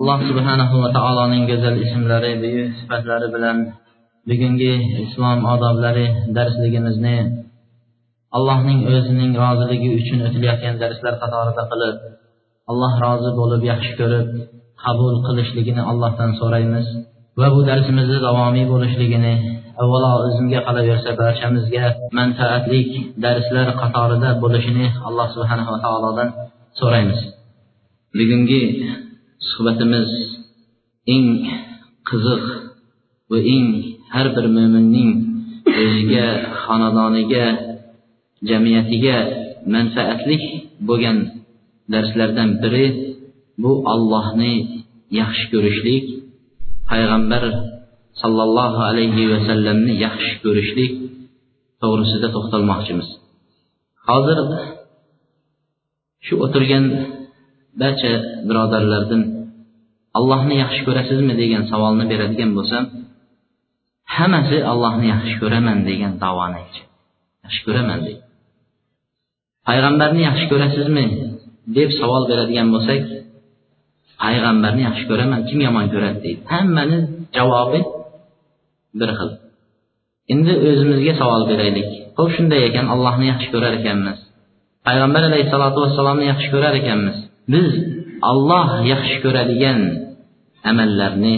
Alloh subhanahu va taoloning go'zal ismlari buyuk sifatlari bilan bugungi islom odoblari darsligimizni allohning o'zining roziligi uchun o'tilayotgan darslar qatorida qilib alloh rozi bo'lib yaxshi ko'rib qabul qilishligini allohdan so'raymiz va bu darsimizni davomiy bo'lishligini avvalo o'zimga qolaversa barchamizga manfaatli darslar qatorida bo'lishini alloh subhanava taolodan so'raymiz. Bugungi suhbatimiz eng qiziq va eng har bir mo'minning o'ziga xonadoniga jamiyatiga manfaatli bo'lgan darslardan biri bu allohni yaxshi ko'rishlik payg'ambar sollallohu alayhi vasallamni yaxshi ko'rishlik to'g'risida to'xtalmoqchimiz. Hozir shu o'tirgan barcha birodarlardan allohni yaxshi ko'rasizmi degan savolni beradigan bo'lsam hammasi allohni yaxshi ko'raman degan davoni aytishadi yaxshi ko'raman deydi. Payg'ambarni yaxshi ko'rasizmi deb savol beradigan bo'lsak payg'ambarni yaxshi ko'raman kim yomon ko'radi deydi. Hammani javobi bir xil. Endi o'zimizga savol beraylik. Ho'p shunday ekan allohni yaxshi ko'rar ekanmiz. Payg'ambar alayhissalotu vassalomni yaxshi ko'rar ekanmiz. Biz Alloh yaxshi ko'radigan amallarni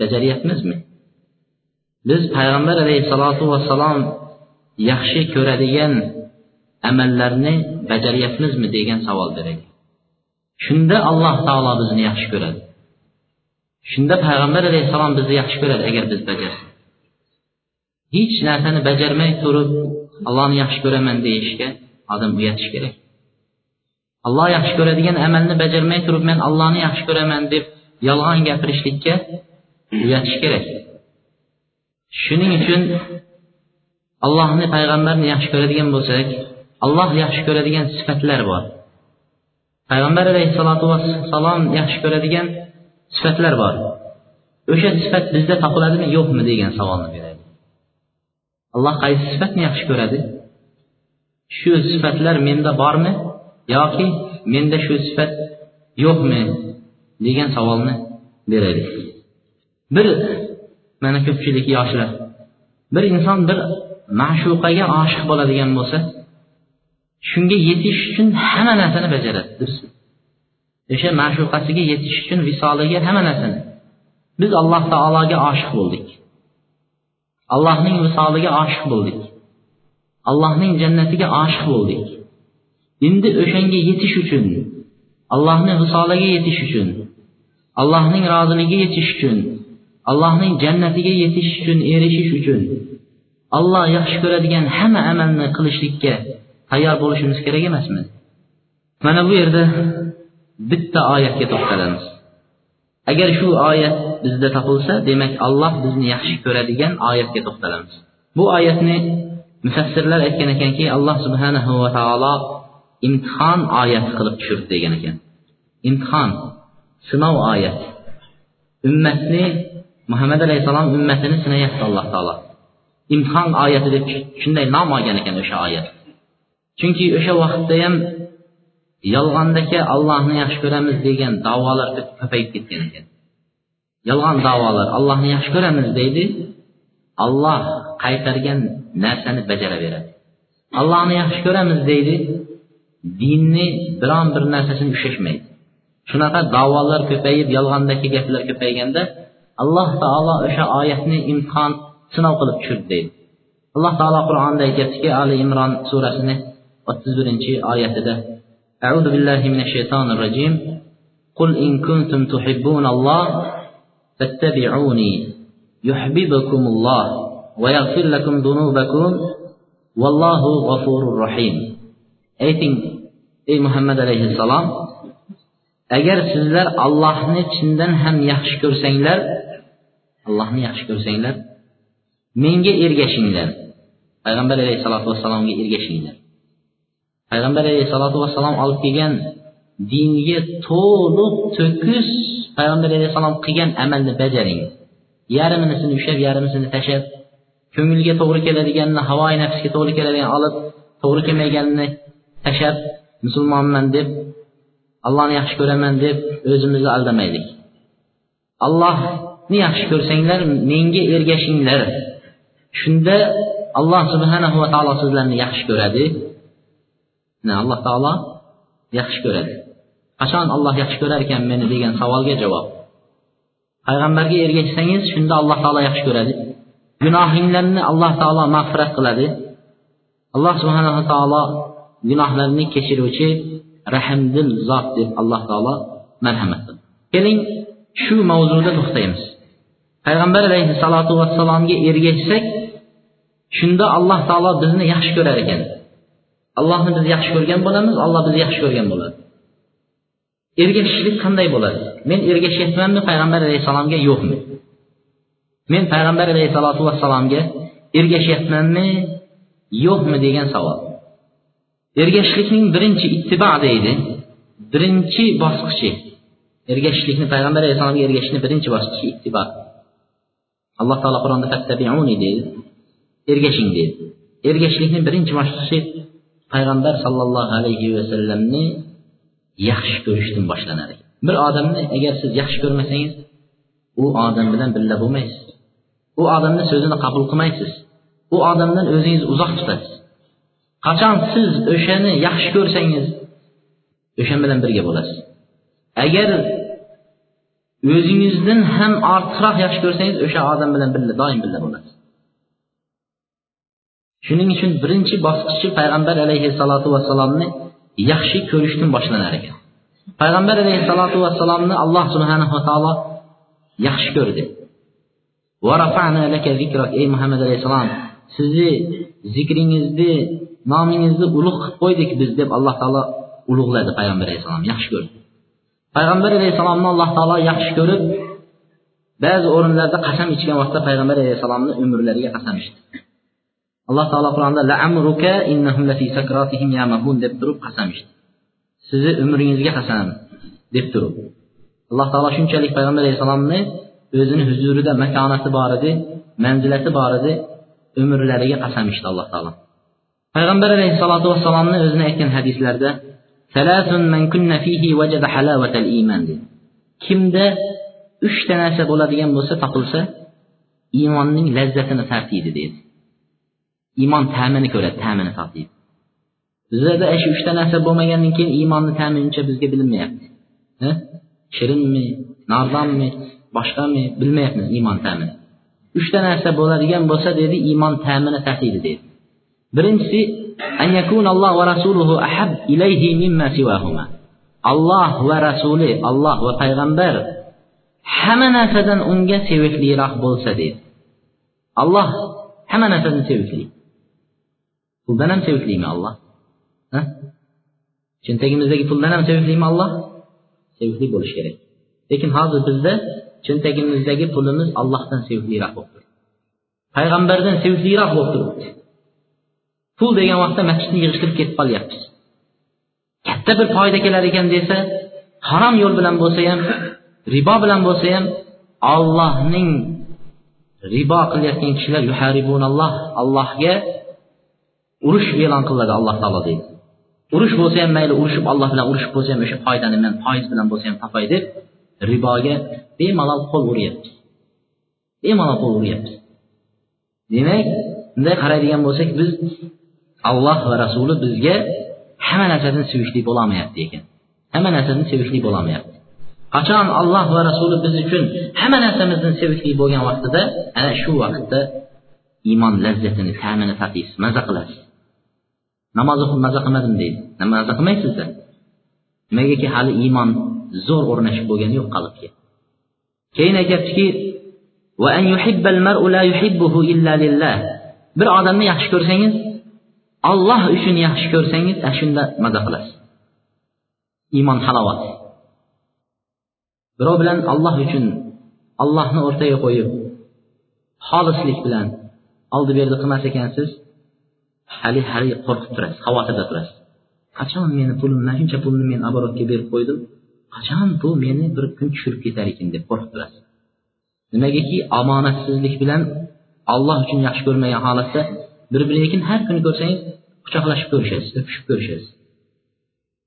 bajaryapmizmi biz payg'ambar alayhissalotu vassalom yaxshi ko'radigan amallarni bajaryapmizmi degan savol beraylik shunda alloh taolo bizni yaxshi ko'radi shunda payg'ambar alayhissalom bizni yaxshi ko'radi agar biz bajarsak hech narsani bajarmay turib allohni yaxshi ko'raman deyishga odam uyatish kerak alloh yaxshi ko'radigan amalni bajarmay turib men allohni yaxshi ko'raman deb yolg'on gapirishlikka uyatish kerak. Shuning uchun allohni payg'ambarni yaxshi ko'radigan bo'lsak alloh yaxshi ko'radigan sifatlar bor. Payg'ambar alayhissalotu vassalom yaxshi ko'radigan sifatlar bor. O'sha sifat bizda topiladimi yo'qmi degan savolni beradi. Alloh qaysi sifatni yaxshi ko'radi? Shu sifatlar menda bormi? Yoki menda shu sifat yo'qmi degan savolni beraylik. Bir mana ko'pchilik yoshlar bir inson bir ma'shuqaga oshiq bo'ladigan bo'lsa shunga yetish uchun hamma narsani bajaradi o'sha ma'shuqasiga yetish uchun visoliga hamma narsani. Biz alloh taologa oshiq bo'ldik. Allohning visoliga oshiq bo'ldik. Allohning jannatiga oshiq bo'ldik. Endi o'shanga yetish uchun allohni visoliga yetish uchun allohning roziligiga yetish uchun allohning jannatiga yetish uchun erishish uchun alloh yaxshi ko'radigan hamma amalni qilishlikka tayyor bo'lishimiz kerak emasmi? Mana bu yerda bitta oyatga to'xtalamiz. Agar shu oyat bizda topilsa demak alloh bizni yaxshi ko'radigan oyatga to'xtalamiz. Bu oyatni mufassirlar aytgan ekanki alloh subhanahu va taolo imtihon oyati qilib tushirdi degan ekan. İmtihon sinov oyati ummatni muhammad alayhissalom ummatini sinayapti alloh taolo imtihon oyati deb shunday nom olgan ekan o'sha oyat chunki o'sha vaqtda ham yolg'ondaka allohni yaxshi ko'ramiz degan davolar ko'payib ketgan ekan. Yolg'on davolar allohni yaxshi ko'ramiz deydi alloh qaytargan narsani bajaraveradi allohni yaxshi ko'ramiz deydi dinni biron bir narsasini ushlashmaydi shunaqa davolar ko'payib yolg'ondagi gaplar ko'payganda alloh taolo o'sha oyatni imtihon sinov qilib tushirdi deydi alloh taolo qur'onda aytyaptiki ali imron surasini o'ttiz birinchi oyatida أعوذ بالله من الشيطان الرجيم قل إن كنتم تحبون الله فاتبعوني يحببكم الله ويغفر لكم ذنوبكم والله غفور رحيم ayting ey muhammad alayhissalom agar sizlar allohni chindan ham yaxshi ko'rsanglar allohni yaxshi ko'rsanglar menga ergashinglar payg'ambar alayhissalotu vassalomga ergashinglar payg'ambar alayhissalotu vassalom olib kelgan dinga to'liq to'kis payg'ambar alayhissalom qilgan amalni bajaring yarmisini ushlab yarmisini tashlab ko'ngilga to'g'ri keladiganini havoi nafsga to'g'ri keladigan olib to'g'ri kelmaganini tashlab musulmonman deb allohni yaxshi ko'raman deb o'zimizni aldamaylik allohni yaxshi ko'rsanglar menga ergashinglar shunda alloh subhanahu va taolo sizlarni yaxshi ko'radi alloh taolo yaxshi ko'radi qachon alloh yaxshi ko'rar ekan meni degan savolga javob payg'ambarga ergashsangiz shunda alloh taolo yaxshi ko'radi gunohinglarni alloh taolo mag'firat qiladi alloh subhanava taolo gunohlarni kechiruvchi rahmdil zot deb alloh taolo marhamat qildi. Keling shu mavzuda to'xtaymiz. Payg'ambar alayhissalotu vassalomga ergashsak shunda alloh taolo bizni yaxshi ko'rar ekan. Allohni biz yaxshi ko'rgan bo'lamiz alloh bizni yaxshi ko'rgan bo'ladi. Ergashishlik qanday bo'ladi? Men ergashyapmanmi payg'ambar alayhissalomga? Yo'qmi. Men payg'ambar alayhissalotu vassalomga ergashyapmanmi? Yo'qmi degan savol. Ergashishlikning birinchi ittibo deydi. Birinchi bosqichi. Ergashishlikni payg'ambar alayhissalomga ergashishni birinchi bosqichi ittibo alloh taolo qur'onda fattabiuni deydi. Ergashing deydi. Ergashishlikni birinchi bosqichi payg'ambar sollallohu alayhi vasallamni yaxshi ko'rishdan boshlanadi. Bir odamni agar siz yaxshi ko'rmasangiz u odam bilan birga bo'lmaysiz. U odamni so'zini qabul qilmaysiz. U odamdan o'zingizni uzoq tutasiz. Qachon siz o'shani yaxshi ko'rsangiz o'sha bilan birga bo'lasiz. Agar o'zingizdan ham ortiqroq yaxshi ko'rsangiz o'sha odam bilan birga doim birga bo'lasiz. Shuning uchun birinchi bosqichi payg'ambar alayhissalotu vassalomni yaxshi ko'rishdan boshlanar ekan. Payg'ambar alayhissalotu vassalomni alloh subhanava taolo yaxshi ko'rdi. Ey muhammad alayhissalom sizni zikringizni nomingizni ulug' qilib qo'ydik biz deb alloh taolo ulug'ladi payg'ambar alayhissalom yaxshi ko'rdi. Payg'ambar alayhissalomni alloh taolo yaxshi ko'rib ba'zi o'rinlarda qasam ichgan vaqtda payg'ambar alayhissalomni umrlariga qasam ichdi. Alloh taolo qur'onda deb turib qasam ichdi. Sizni umringizga qasam deb turib. Alloh taolo shunchalik payg'ambar alayhissalomni o'zini huzurida makonati bor edi manzilati bor edi umrlariga qasam ichdi alloh taolo payg'ambar alayhissalotu vassalomni o'zini aytgan hadislarda kimda uchta narsa bo'ladigan bo'lsa topilsa iymonning lazzatini tartiydi deydi iymon ta'mini ko'radi ta'mini tatiydi bizlarda shu uchta narsa bo'lmagandan keyin iymonni ta'mi uncha bizga bilinmayapti. Shirinmi nordonmi boshqami bilmayapmiz iymon ta'mini. Uchta narsa bo'ladigan bo'lsa dedi iymon ta'mini tatiydi dedi. Birinchisi alloh va rasuli alloh va payg'ambar hamma narsadan unga sevikliroq bo'lsa deydi alloh hamma narsadan sevikli. Puldan ham seviklimi alloh? Cho'ntagimizdagi puldan ham seviklimi alloh? Sevikli bo'lishi kerak. Lekin hozir bizda cho'ntagimizdagi pulimiz allohdan sevikliroq bo'lib turibdi. Payg'ambardan sevikliroq bo'lib turibdi. Pul degan vaqtda masjidni yig'ishtirib ketib qolyapmiz katta bir foyda kelar ekan desa harom yo'l bilan bo'lsa ham ribo bilan bo'lsa ham ollohning ribo qilayotgan kishilar allohga urush e'lon qiladi alloh taolo deydi. Urush bo'lsa ham mayli urushib alloh bilan urushib bo'lsa ham o'sha foydani man foiz bilan bo'lsa ham topay deb riboga bemalol qo'l uryapmiz bemalol qo'l uryapmiz demak bunday qaraydigan bo'lsak biz alloh va rasuli bizga hamma narsadan sevishlik bo'lolmayapti ekan. Hamma narsani sevishlik bo'lolmayapti. Qachon alloh va rasuli biz uchun hamma narsamizni sevishlik bo'lgan vaqtida ana shu vaqtda iymon lazzatini ta'mini tatiysiz maza qilasiz. Namoz o'qib maza qilmadim deydi. Maza qilmaysizda nimagaki hali iymon zo'r o'rnashib bo'lgani yo'q qalbga. Keyin aytyaptiki bir odamni yaxshi ko'rsangiz olloh uchun yaxshi ko'rsangiz ana shunda maza qilasiz. Iymon halovat. Birov bilan alloh uchun allohni o'rtaga qo'yib xolislik bilan oldi berdi qilmas ekansiz hali hali qo'rqib turasiz xavotirda turasiz. Qachon meni pulim mana shuncha pulni men оборотga berib qo'ydim? Qachon bu meni bir kun tushirib ketar ekan deb qo'rqib turasiz? Nimagaki omonatsizlik bilan olloh uchun yaxshi ko'rmagan holatda bir biriga har kuni ko'rsangiz quchoqlashib ko'rishasiz o'pishib ko'rishasiz.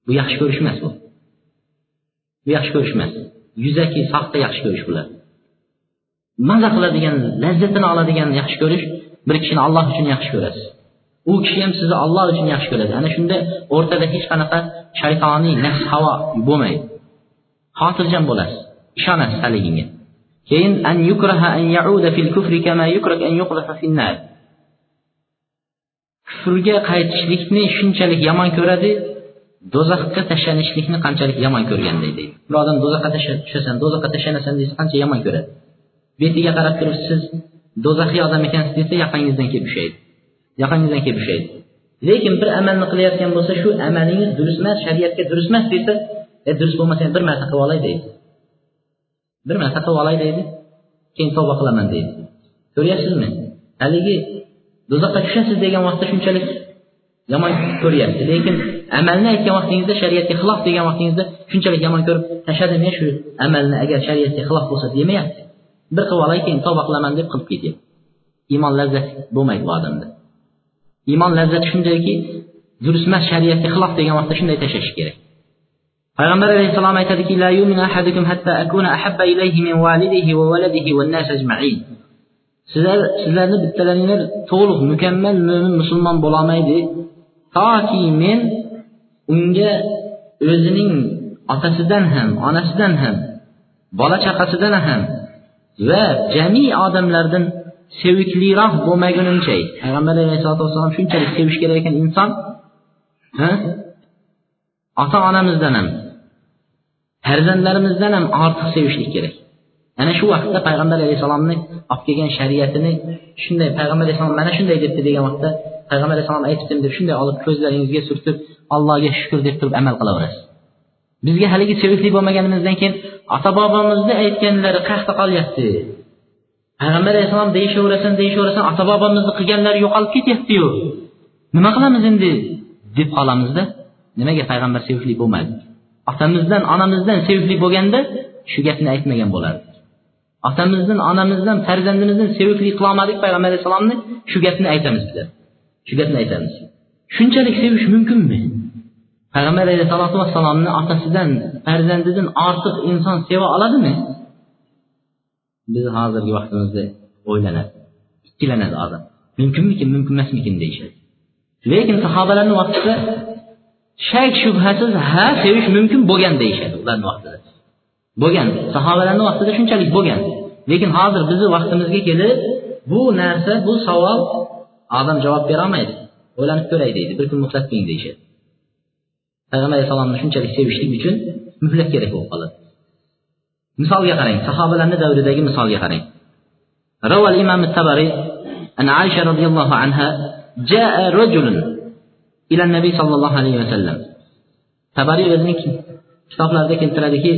Bu yaxshi ko'rish emas bu. Bu yaxshi ko'rish emas. Yuzaki soxta yaxshi ko'rish bular. Maza qiladigan lazzatini oladigan yaxshi ko'rish bir kishini alloh uchun yaxshi ko'rasiz. U kishi ham sizni alloh uchun yaxshi ko'radi. Ana shunda o'rtada hech qanaqa shaytoniy nafs havo bo'lmaydi. Xotirjam bo'lasiz. Ishonasiz haliginga. Keyin an yukraha an yauda fil kufri kama yukrak an yuqdafa finnar kufrga qaytishlikni shunchalik yomon ko'radi do'zaxga tashlanishlikni qanchalik yomon ko'rganday deydi. Bir odam do'zaxga tushasan do'zaxga tashlanasan desa qancha yomon ko'radi. Betiga qarab turib siz do'zaxiy odam ekansiz desa yoqangizdan kelib ushlaydi yoqangizdan kelib ushlaydi lekin bir amalni qilayotgan bo'lsa shu amalingiz durust emas shariatga durust emas desa e durust bo'lmasa ham bir marta qilib olay deydi. Bir marta qilib olay deydi. Keyin tavba qilaman deydi. Ko'ryapsizmi? Haligi do'zaxga tushasiz degan vaqtda shunchalik yomon ko'ryapti lekin amalni aytgan vaqtingizda shariatga xilof degan vaqtingizda shunchalik yomon ko'rib tashladim men shu amalni. Agar shariatga xilof bo'lsa demayapti. Bir qilib olay keyin tavba qilaman deb qilib ketyapti iymon lazzati bo'lmaydi bu odamda. Iymon lazzati shundayki durustemas shariatga xilof degan vaqtda shunday tashlash kerak. Payg'ambar alayhissalom aytadiki la yu'minu ahadukum hatta akuna ahabba ilayhi min validihi va waladihi wan nas ajma'in. Sizlar sizlarni bittalaringlar to'liq mukammal mo'min musulmon bo'lolmaydi toki men unga o'zining otasidan ham onasidan ham bola chaqasidan ham va jami odamlardan sevikliroq bo'lmagunimcha payg'ambar alayhisalotu vassalom shunchalik sevish kerak ekan inson ota onamizdan ham farzandlarimizdan ham ortiq sevishlik kerak. Ana shu vaqtda payg'ambar alayhissalomni olib kelgan shariatini shunday payg'ambar alayhissalom mana shunday debdi degan vaqtda payg'ambar alayhissalom aytibdim deb shunday olib ko'zlaringizga surtib allohga shukur deb turib amal qilaverasiz. Bizga haligi sevikli bo'lmaganimizdan keyin ota bobomizni aytganlari qayerda qolyapti. Payg'ambar alayhissalom deyishaverasan deyishaverasan ota bobomizni qilganlari yo'qolib ketyaptiyu. Nima qilamiz endi deb qolamizda? Nimaga payg'ambar sevikli bo'lmadi? Otamizdan onamizdan sevikli bo'lganda shu gapni aytmagan bo'lardi. Otamizdan onamizdan farzandimizdan sevikli qilolmadik payg'ambar alayhissalomni shu gapni aytamiz bizlar shu gapni aytamiz shunchalik sevish mumkinmi payg'ambar alayhisalotu vassalomni otasidan farzandidan ortiq inson seva oladimi biz hozirgi vaqtimizda o'ylanadi ikkilanadi odam mumkinmikin mumkin emasmikin deyishadi lekin sahobalarni vaqtida shak shubhasiz ha sevish mumkin bo'lgan deyishadi ularni vaqtida bo'lgan sahobalarni vaqtida shunchalik bo'lgan lekin hozir bizni vaqtimizga kelib bu narsa bu savol odam javob berolmaydi o'ylanib ko'ray deydi bir kun muhlat qiling deyishadi payg'ambar alayhissalomni shunchalik sevishlik uchun muhlat kerak bo'lib qoladi misolga qarang sahobalarni davridagi misolga qarang روى الإمام التبري أن عائشة رضي الله عنها جاء رجل إلى النبي صلى الله عليه وسلم tabariy o'zining kitoblarida keltiradiki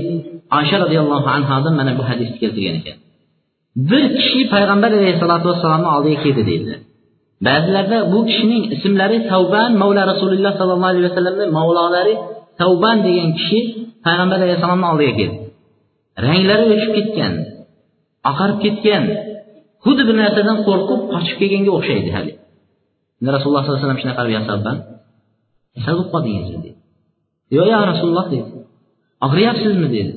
oysha roziyallohu anhodan mana bu hadisni keltirgan ekan. Bir kishi payg'ambar alayhissalotu vassalomni oldiga keldi deydi. Ba'zilarda bu kishining ismlari tavban mavla rasululloh sollallohu alayhi vasallamni mavlolari tavban degan kishi payg'ambar alayhissalomni oldiga keldi. Ranglari o'chib ketgan oqarib ketgan xuddi bir narsadan qo'rqib qochib kelganga o'xshaydi hali. Rasululloh sollallohu alayhi vasallam shunaqa qilib yasabban kasal bo'lib qoldingizmi dedi. Yo'q yo rasululloh dedi. Og'riyapsizmi? dedi.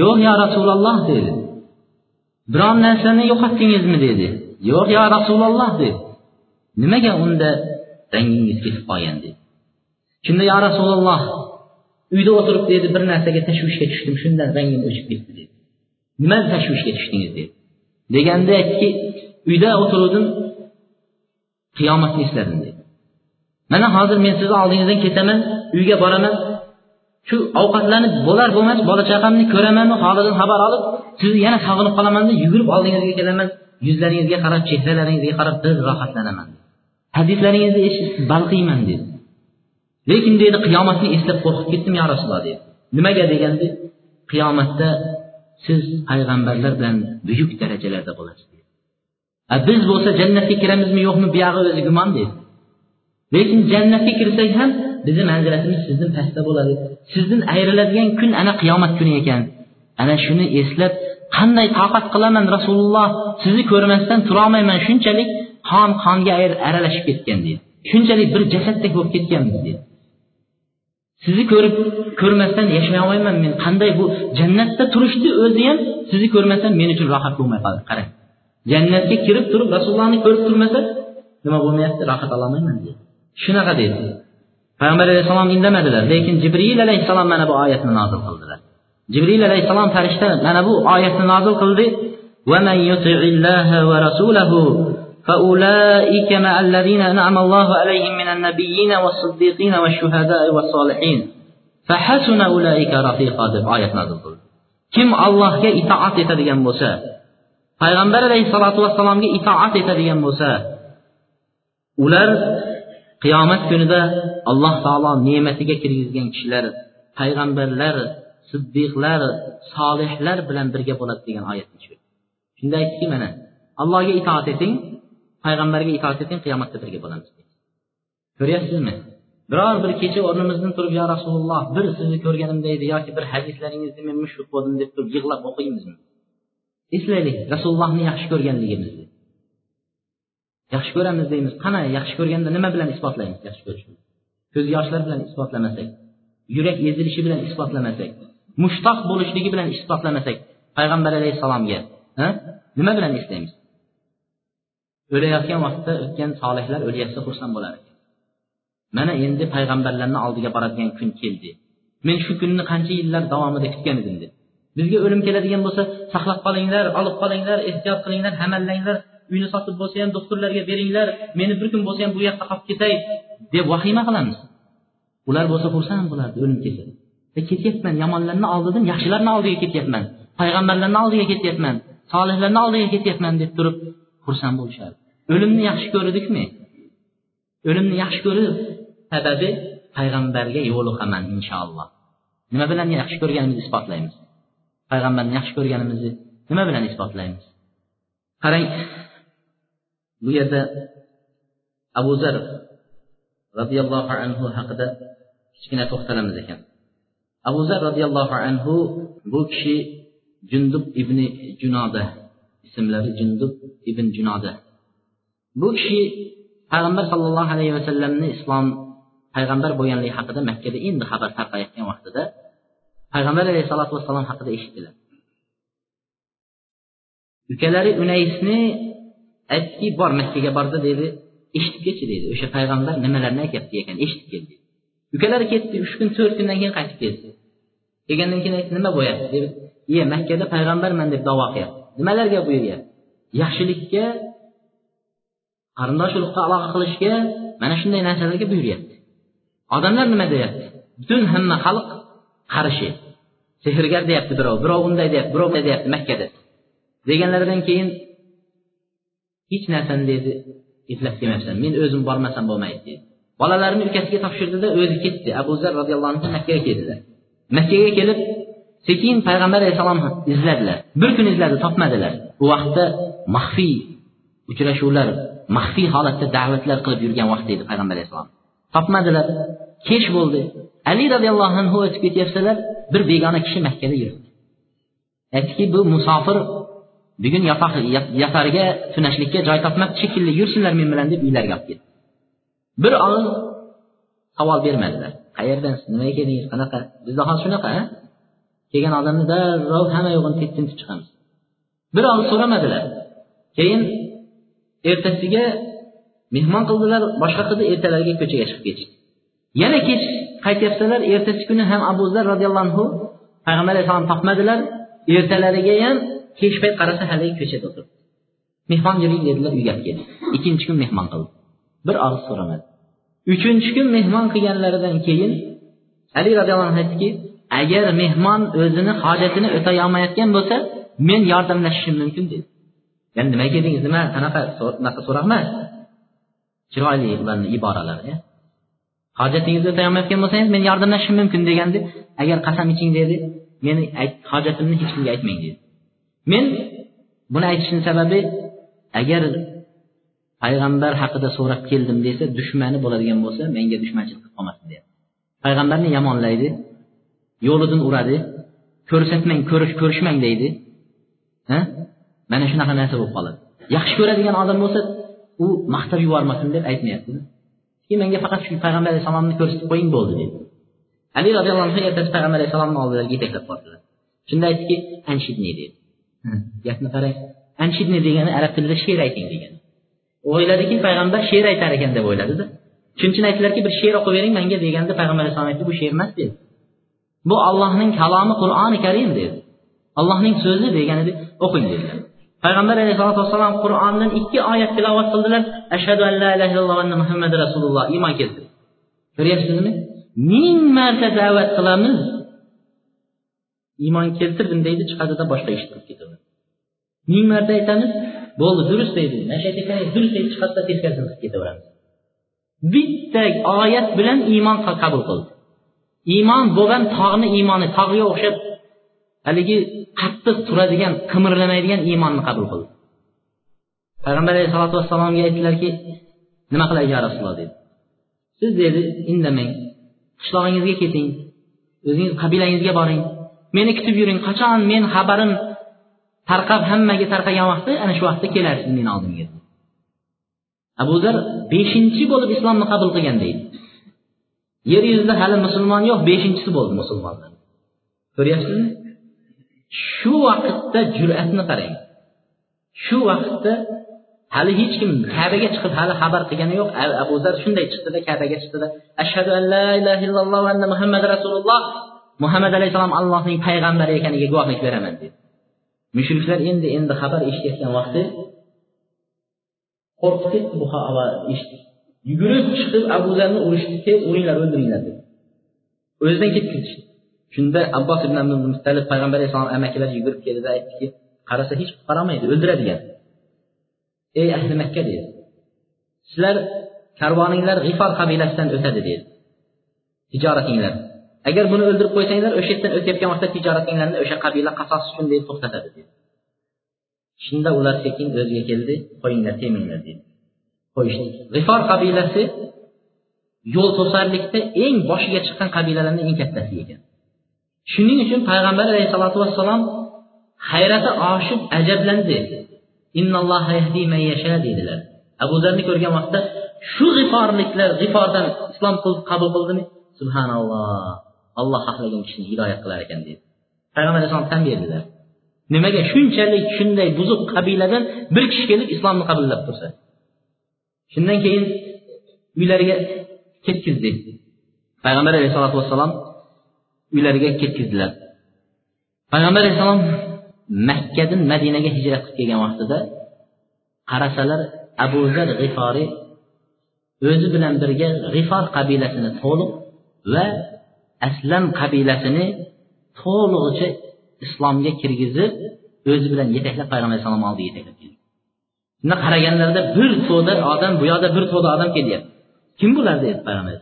Yo'q yo rasululloh dedi. Biron narsani yo'qotdingizmi dedi. Yo'q yo rasululloh dedi. Nimaga unda rangingiz ketib qolgan dedi. Shunda yo rasululloh uyda o'tirib dedi bir narsaga tashvishga tushdim shundan rangim o'chib ketdi dedi. Nima tashvishga tushdingiz dedi. Deganda aytdiki uyda o'tiruvdim qiyomatni esladim dedi. Mana hozir men sizni oldingizdan ketaman uyga boraman shu ovqatlanib bo'lar bo'lmas bola chaqamni ko'ramanmi holidan xabar olib sizni yana sog'inib qolamanda yugurib oldingizga kelaman yuzlaringizga qarab chehralaringizga qarab bir rohatlanaman. Hadislaringizni eshitib balqiyman dedi. Lekin dedi qiyomatni eslab qo'rqib ketdim yo rasululloh dedi. Nimaga deganda qiyomatda siz payg'ambarlar bilan buyuk darajalarda bo'lasiz a biz bo'lsa jannatga kiramizmi yo'qmi buyog'i o'zi gumon deydi lekin jannatga kirsak ham bizni manzilatimiz sizdan pastda bo'ladi. Sizdan ayriladigan kun ana qiyomat kuni ekan. Ana shuni eslab qanday toqat qilaman rasululloh sizni ko'rmasdan turolmayman shunchalik qon qonga aralashib ketgan deydi. Shunchalik bir jasaddek bo'lib ketganmiz deydi. Sizni ko'rib ko'rmasdan yashay olmayman men. Qanday bu jannatda turishni o'zi ham sizni ko'rmasam men uchun rohat bo'lmay qoldi. Qarang. Jannatga kirib turib rasulullohni ko'rib turmasa nima bo'lmayapti? Rohat ololmayman deydi. Shunaqa deydi. Payg'ambar alayhissalom indamadilar lekin jibril alayhissalom mana bu oyatni nozil qildilar jibril alayhissalom farishta mana bu oyatni nozil qildi ومن يطع الله ورسوله فأولئك مع الذين أنعم الله عليهم من النبيين والصديقين والشهداء والصالحين فحسن أولئك رفيقا deb oyat nozil qildi kim allohga itoat etadigan bo'lsa payg'ambar alayhissalotu vassalomga itoat etadigan bo'lsa ular qiyomat kunida alloh taolo ne'matiga kirgizgan kishilar payg'ambarlar siddiqlar solihlar bilan birga bo'ladi degan oyatni shunda aytdiki mana allohga itoat eting payg'ambarga itoat eting qiyomatda birga bo'lamiz ko'ryapsizmi? Biror bir kecha o'rnimizdan turib yo rasululloh bir sizni ko'rganimda edi yoki bir hadislaringizni men mushfiq bo'ldim deb turib yig'lab o'qiymizmi? Eslaylik rasulullohni yaxshi ko'rganligimizni. Yaxshi ko'ramiz deymiz. Qani yaxshi ko'rganda nima bilan isbotlaymiz? Yaxshi ko'rishni. Ko'z yoshlar bilan isbotlamasak yurak ezilishi bilan isbotlamasak mushtoq bo'lishligi bilan isbotlamasak payg'ambar alayhissalomga nima bilan eslaymiz? O'layotgan vaqtda o'tgan solihlar o'lyapsa xursand bo'lar ekan. Mana endi payg'ambarlarni oldiga boradigan kun keldi. Men shu kunni qancha yillar davomida kutgan edim deb. Bizga o'lim keladigan bo'lsa saqlab qolinglar olib qolinglar ehtiyot qilinglar hamallanglar. Uyni sotib bo'lsa ham doktorlarga beringlar meni bir kun bo'lsa ham bu yoqqa qolib ketay deb vahima qilamiz. Ular bo'lsa xursand bo'lardi o'lim kelsa e ketyapman yomonlarni oldidan yaxshilarni oldiga ketyapman payg'ambarlarni oldiga ketyapman solihlarni oldiga ketyapman deb turib xursand bo'lishadi o'limni yaxshi ko'rdikmi o'limni yaxshi ko'rib sababi payg'ambarga yo'liqaman inshaalloh. Nima bilan yaxshi ko'rganimizni isbotlaymiz? Payg'ambarni yaxshi ko'rganimizni nima bilan isbotlaymiz? Qarang bu yerda abu zar roziyallohu anhu haqida kichkina to'xtalamiz ekan. Abu zar roziyallohu anhu bu kishi jundub ibn junoda ismlari jundub ibn junoda. Bu kishi payg'ambar sollallohu alayhi vasallamni islom payg'ambar bo'lganligi haqida makkada endi xabar tarqayotgan vaqtida payg'ambar alayhissalotu vassalom haqida eshitdilar. Ukalari unaysni aytdiki bor makkaga bordi dedi eshitib kelchi dedi. O'sha payg'ambar nimalarni aytyapti ekan eshitib kel deydi ukalari ketdi uch kun to'rt kundan keyin qaytib keldi kelgandan keyin aytdi nima bo'lyapti deb iye makkada payg'ambarman deb davo qilyapti nimalarga buyuryapti yaxshilikka qarindosh urug'ga aloqa qilishga mana shunday narsalarga buyuryapti. Odamlar nima deyapti? Butun hamma xalq qarishi. Sehrgar deyapti birov birov unday deyapti birov bunday deyapti makkada. Deganlaridan keyin hech narsani dedi eplab kelmayapsan men o'zim bormasam bo'lmaydi dedi. Bolalarini ukasiga topshirdida o'zi ketdi. Abu zar roziyallohu anhu makkaga keldilar makkaga kelib sekin payg'ambar alayhissalomni izladilar. Bir kun izladi topmadilar. U vaqtda maxfiy uchrashuvlar maxfiy holatda da'vatlar qilib yurgan vaqt edi payg'ambar alayhissalom. Topmadilar kech bo'ldi. Ali roziyallohu anhu o'tib ketyapsalar bir begona kishi makkada yuribdi. Aytdiki bu musofir bugun yotariga tunashlikka joy topmabdi shekilli yursinlar men bilan deb uylariga olib ketdi. Bir og'iz savol bermadilar. Qayerdansiz nimaga keldingiz qanaqa? Bizda hozir shunaqa kelgan odamni darrov hamma yo'g'ini tintib chiqamiz. Bir og'iz so'ramadilar. Keyin ertasiga mehmon qildilar boshqa qildi ertalariga ko'chaga chiqib ketishdi. Yana kech qaytyapsalar ertasi kuni ham abu zar roziyallohu anhu payg'ambar alayhissalom topmadilar. Ertalariga kechpayt qarasa haligi ko'chada o'tiribdi. Mehmon yuring dedilar uyga olib keldi. Ikkinchi kun mehmon qildi. Bir og'iz so'ramadi. Uchinchi kun mehmon qilganlaridan keyin ali roziyallohu anhu aytdiki agar mehmon o'zini hojatini o'tayolmayotgan bo'lsa men yordamlashishim mumkin dedi. Ya'ni nimaga keldingiz? Nima qanaqa unaqa so'roq emas. Chiroyli ularni iboralari hojatingizni o'tayolmayotgan bo'lsangiz men yordamlashishim mumkin deganda agar qasam iching dedi meni hojatimni hech kimga aytmang dedi. Men buni aytishim sababi agar payg'ambar haqida so'rab keldim desa dushmani bo'ladigan bo'lsa menga dushmanchilik qilib qolmasin deyapti. Payg'ambarni yomonlaydi yo'lidan uradi ko'rsatmang ko'rishmang deydi. Ha? Mana shunaqa narsa bo'lib qoladi. Yaxshi ko'radigan odam bo'lsa u maqtab yubormasin deb aytmayapti. Keyin menga faqat shu payg'ambar alayhissalomni ko'rsatib qo'ying bo'ldi deydi. Ali roziyallohu anhu ertasi payg'ambar alayhissalomni oldilariga yetaklab bordilar. Shunda aytdiki anshidni deydi. Gapni qarang. Anshidni degani arab tilida she'r ayting degani. O'yladiki payg'ambar she'r aytar ekan deb o'yladida. Shuning uchun aytdilarki bir she'r o'qib bering menga deganda payg'ambar alayhisalom aytdi bu she'r emas dedi. Bu allohning kalomi qur'oni karim dedi. Allohning so'zi degan o'qing dedilar. Payg'ambar alayhisalotu vassalom qur'ondan ikki oyat tilovat qildilar. Ashhadu an la ilaha illalloh anna muhammad rasululloh iymon keltirdi. Ko'ryapsizmi? Ming marta da'vat qilamiz. Iymon keltirdim deydi chiqadida boshqa ish qilib ketadi ming marta aytamiz bo'ldi durust deydi. Durust deydi chiqadida teskarisi qilib ketaveramiz. Bitta oyat bilan iymon qabul qildi. Iymon bo'lgan tog'ni iymoni tog'ga o'xshab haligi qattiq turadigan qimirlamaydigan iymonni qabul qildi. Payg'ambar alayhisalotu vassalomga aytdilarki nima qilay yo rasululloh? dedi. Siz dedi indamang qishlog'ingizga keting o'zingiz qabilangizga boring meni kutib yuring qachon men xabarim tarqab hammaga tarqagan vaqtda ana shu vaqtda kelarsiz meni oldimga. Abu zar beshinchi bo'lib islomni qabul qilgan deydi. Yer yuzida hali musulmon yo'q beshinchisi bo'ldi musulmonlar. Ko'ryapsizmi? Shu vaqtda jur'atni qarang. Shu vaqtda hali hech kim kabaga chiqib hali xabar qilgani yo'q. Abu zar shunday chiqdida kabaga chiqdida. Ashhadu an la ilaha illalloh va anna muhammad rasululloh. Muhammad alayhissalom allohning payg'ambari ekaniga guvohlik beraman dedi. Mushriklar endi endi xabar eshitayotgan vaqti qo'rqib ketdi bu yugurib chiqib abu zarni urishdi tez uringlar o'ldiringlar dedi. O'zidan ketib ketishdi shunda abbos ibn mustalib payg'ambar alayhissalom amakilari yugurib keldida aytdiki qarasa hech qaramaydi o'ldiradigan ey ahli makka dedi. Sizlar karvoninglar g'ifor qabilasidan o'tadi dedi. Tijoratinglar agar buni o'ldirib qo'ysanglar o'sha yerdan o'tayotgan vaqtda tijoratinglarni o'sha qabila qasos uchun deb to'xtatadi dedi. Shunda ular sekin o'ziga keldi qo'yinglar teminglar dedi. Qo'yishdi. G'ifor qabilasi yo'l to'sarlikda eng boshiga chiqqan qabilalarni eng kattasi ekan. Shuning uchun payg'ambar alayhissalotu vassalom hayrati oshib ajablandi. Dedilar. Abu zarni ko'rgan vaqtda shu g'iforliklar g'ifordan islom qabul qildimi? Subhanalloh. Alloh xohlagan kishini hidoyat qilar ekan dedi payg'ambar alayhisalom tan berdilar. Nimaga? Shunchalik shunday buzuq qabiladan bir kishi kelib islomni qabullab tursa. Shundan keyin uylariga ketkizdi payg'ambar alayhisalotu vassalom uylariga ketkizdilar. Payg'ambar alayhissalom makkadan madinaga hijrat qilib kelgan vaqtida qarasalar abu zar g'iforiy o'zi bilan birga g'ifor qabilasini to'liq va aslam qabilasini to'lig'icha islomga kirgizib o'zi bilan yetaklab payg'ambar alayhissalom oldiga yetaklab keldi. Shunda qaraganlarida bir to'da odam bu yoqda bir to'da odam kelyapti. Kim bular dedi payg'ambar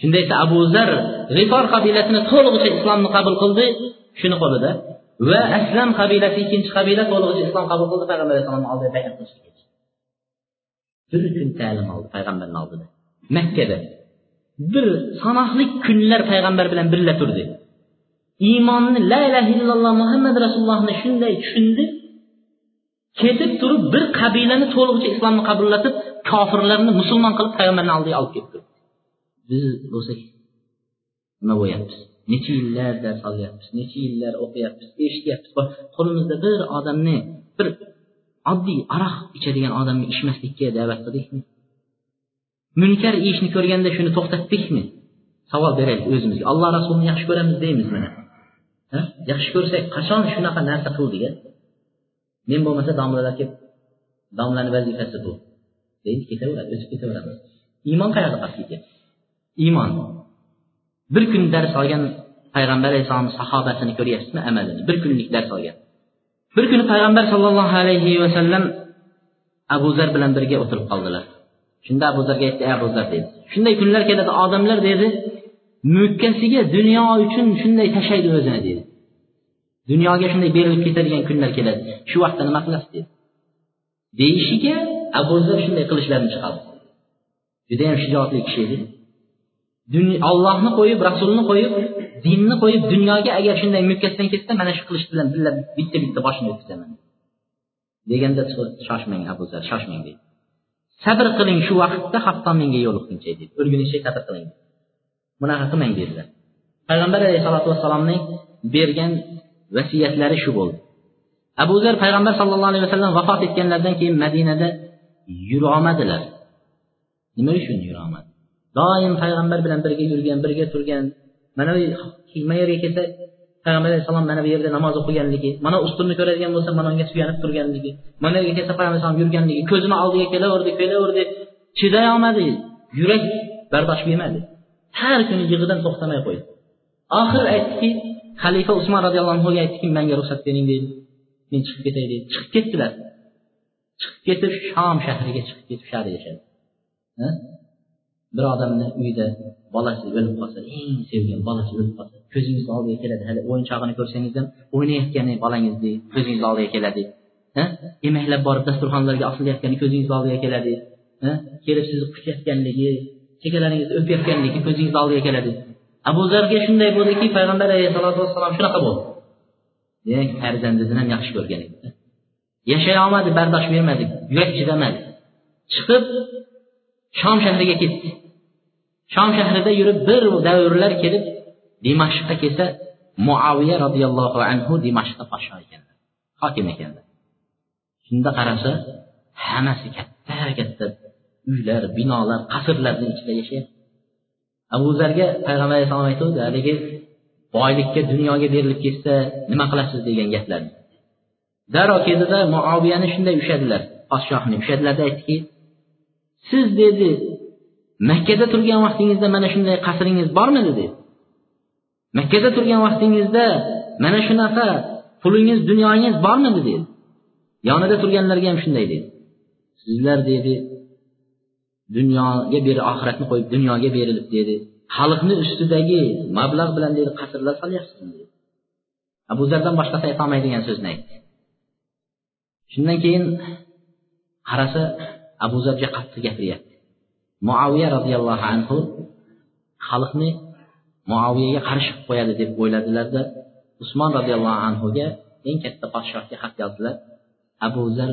shunda esa abu zar g'ifor qabilasini to'lig'icha islomni qabul qildi shuni qo'lida. Va aslam qabilasi ikkinchi qabila to'lig'icha islom qabul qildi payg'ambar alayhissalomni oldida bayat qilishga bir kun ta'lim oldi payg'ambarni oldida. Makkada bir sanoqli kunlar payg'ambar bilan birga turdi. Iymonni la ilaha illalloh muhammad rasulullohni shunday tushundi ketib turib bir qabilani to'lig'icha islomni qabullatib kofirlarni musulmon qilib payg'ambarni oldiga olib kelib turibdi biz bo'lsak nima bo'lyapmiz necha yillar dars olyapmiz necha yillar o'qiyapmiz eshityapmiz qo'limizda bir odamni bir oddiy aroq ichadigan odamni ichmaslikka da'vat qildikmi? Munkar ishni ko'rganda shuni to'xtatdikmi? Savol beraylik o'zimizga. Alloh rasulini yaxshi ko'ramiz deymiz mana. Yaxshi ko'rsak qachon shunaqa narsa qildik men bo'lmasa domlalar kelib domlani vazifasi bu. Deydi ketaveradi o'tib ketaveramiz iymon qayerda qolib ketyapti iymon. Bir kun dars olgan payg'ambar alayhissalom sahobasini ko'ryapsizmi amalini? Bir kunlik dars olgan. Bir kuni payg'ambar sollallohu alayhi vasallam abu zar bilan birga o'tirib qoldilar. Shunda abu zarga aytdi ey abu zar dedi. Shunday kunlar keladi odamlar dedi mukkasiga dunyo uchun shunday tashlaydi o'zini dedi. Dunyoga shunday berilib ketadigan kunlar keladi. Shu vaqtda nima qilasiz? dedi. Deyishiga abu zar shunday qilishlarini chiqardi. Judayam shijoatli kishi edi ollohni qo'yib rasulni qo'yib dinni qo'yib dunyoga agar shunday mukkasidan ketsa mana shu qilish bilan bitta bitta boshini o'tkazaman deganda shoshmang abu zar shoshmang deydi sabr qiling shu vaqtda hatto menga yo'liqguncha deydi. O'lguningcha sabr qiling. Bunaqa qilmang dedilar. Payg'ambar alayhissalotu vassalomning bergan vasiyatlari shu bo'ldi. Abu zar payg'ambar sallallohu alayhi vasallam vafot etganlaridan keyin madinada yurolmadilar nima uchun yurolmadi doim payg'ambar bilan birga yurgan birga turgan mana bu nima yerga kelsa payg'ambar alayhissalom mana bu yerda namoz o'qiganligi mana ustunni ko'radigan bo'lsa mana unga suyanib turganligi mana bu yerga kelsa payg'ambar alayhisalom yurganligi ko'zini oldiga kelaverdi kelaverdi chiday olmadi yurak bardosh bermadi. Har kuni yig'idan to'xtamay qo'ydi. Oxiri aytdiki xalifa usmon roziyallohu anhuga aytdiki menga ruxsat bering deydi men chiqib ketay deydi chiqib ketdilar. Chiqib ketib shom shahriga chiqib ketib shu yerda yashadi bir odamni uyida bolasi o'lib qolsa eng sevgan bolasi o'lib qolsa ko'zingizni oldiga keladi. Hali o'yinchog'ini ko'rsangiz ham o'ynayotgani bolangizni ko'zingizni oldiga keladi. Yemaklab borib dasturxonlarga osilayotgani ko'zingizni oldiga keladi. Kelib sizni quchayotganligi chekkalaringizni o'payotganligi ko'zingizni oldiga keladi. Abu zarga shunday bo'ldiki payg'ambar alayhisalotu vassalom shunaqa bo'ldi. Demak farzandini ham yaxshi ko'rgan edi yashay olmadi bardosh bermadi yurak chidamadi chiqib shom shahriga ketdi. Shom shahrida yurib bir davrlar kelib dimashqqa kelsa muaviya roziyallohu anhu dimashqqa podsho ekanlar hokim ekanlar shunda qarasa hammasi katta katta uylar binolar qasrlarni ichida yashayapti. Abu zarga payg'ambar alayhissalom aytuvdi haligi boylikka dunyoga berilib ketsa nima qilasiz degan gaplarni darrov keldida muoviyani shunday ushladilar podshohni ushladilarda aytdiki siz dedi makkada turgan vaqtingizda mana shunday qasringiz bormidi dedi. Makkada turgan vaqtingizda mana shunaqa pulingiz dunyoyingiz bormidi dedi. Yonida turganlarga ham shunday dedi. Sizlar dedi dunyoga beri oxiratni qo'yib dunyoga berilib dedi. Xalqni ustidagi mablag' bilan dedi qasrlar solyapsizmi? dedi. Abu zardan boshqasi aytolmaydigan so'zni aytdi. Shundan keyin qarasa abu zarga qattiq gapiryapti. Muaviya roziyallohu anhu xalqni muaviyaga qarshi qilib qo'yadi deb o'yladilarda usmon roziyallohu anhuga eng katta podshohga xat yozdilar. Abu zar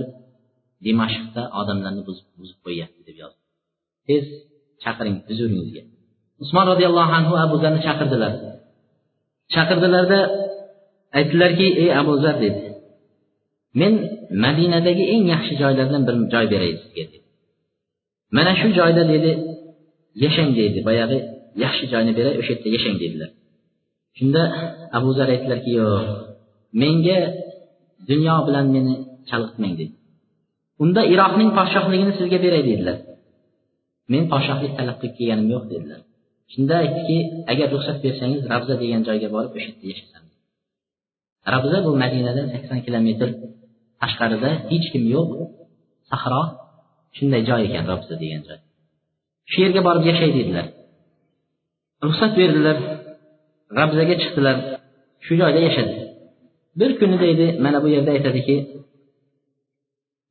dimashqda odamlarni buzib qo'yyapti deb yozdi. Tez chaqiring huzuringizga. Usmon roziyallohu anhu abu zarni chaqirdilar. Chaqirdilarda aytdilarki ey abu zar dedi. Men madinadagi eng yaxshi joylardan bir joy beray sizga dedi. Mana shu joyda dedi yashang deydi boyagi yaxshi joyni beray o'sha yerda yashang dedilar. Shunda abu zar aytdilarki yo'q menga dunyo bilan meni chalg'itmang dedi. Unda iroqning podshohligini sizga beray dedilar. Men podshohlik talab qilib kelganim yo'q dedilar. Shunda aytdiki agar ruxsat bersangiz rabza degan joyga borib o'sha yerda yashasam rabza bu madinadan sakson kilometr tashqarida hech kim yo'q sahro shunday joy ekan rabza degan joy. Shu yerga borib yashay dedilar. Ruxsat berdilar g'abzaga chiqdilar shu joyda yashadi. Bir kuni deydi mana bu yerda aytadiki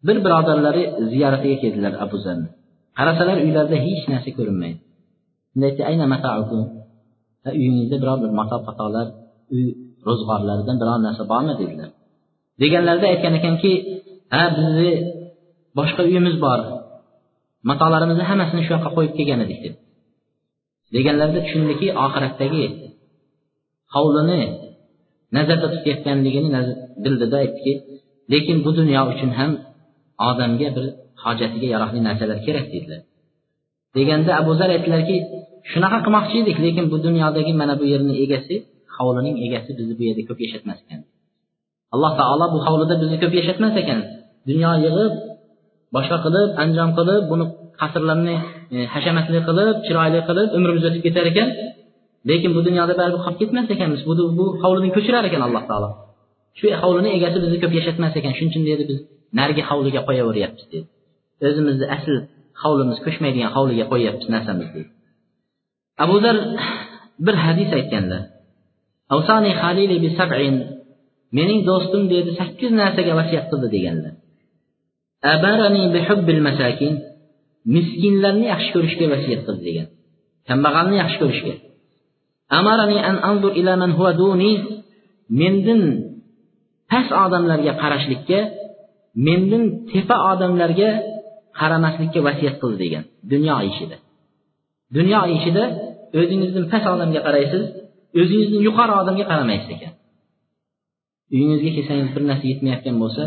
bir birodarlari ziyoratiga keldilar abu zarni qarasalar uylarida hech narsa ko'rinmaydi. Shunda aytdi ayna mataukum uyingizda biror bir mato patolar uy ro'zg'orlaridan biror narsa bormi? dedilar. Deganlarida aytgan ekanki ha bizni boshqa uyimiz bor. Matolarimizni hammasini shu yoqqa qo'yib kelgan edik deb deganlarida tushundiki oxiratdagi hovlini nazarda tutayotganligini bildida aytdiki lekin bu dunyo uchun ham odamga bir hojatiga yaroqli narsalar kerak dedilar. Deganda abu zar aytdilarki shunaqa qilmoqchi edik lekin bu dunyodagi mana bu yerni egasi hovlining egasi bizni bu yerda ko'p yashatmas ekan. Alloh taolo bu hovlida bizni ko'p yashatmas ekan. Dunyo yig'ib boshqa qilib anjom qilib buni qasrlarni e, hashamatli qilib chiroyli qilib umrimiz o'tib ketar ekan. Lekin bu dunyoda baribir qolib ketmas ekanmiz bu bu hovlini ko'chirar ekan alloh taolo. Shu hovlini egasi bizni ko'p yashatmas ekan. Shuning uchun dedi biz narigi hovliga qo'yaveryapmiz dedi. O'zimizni asl hovlimiz ko'chmaydigan hovliga qo'yyapmiz narsamizni dedi. Abu zar bir hadis aytganlar mening do'stim dedi sakkiz narsaga vasiyat qildi deganlar miskinlarni yaxshi ko'rishga vasiyat qildi degan. Kambag'alni yaxshi ko'rishga. Amarani an anzur ila man huwa duni mendan past odamlarga qarashlikka mendan tepa odamlarga qaramaslikka vasiyat qildi degan. Dunyo ishida. Dunyo ishida o'zingizdan past odamga qaraysiz o'zingizdan yuqori odamga qaramaysiz ekan. Uyingizga kelsangiz bir narsa yetmayotgan bo'lsa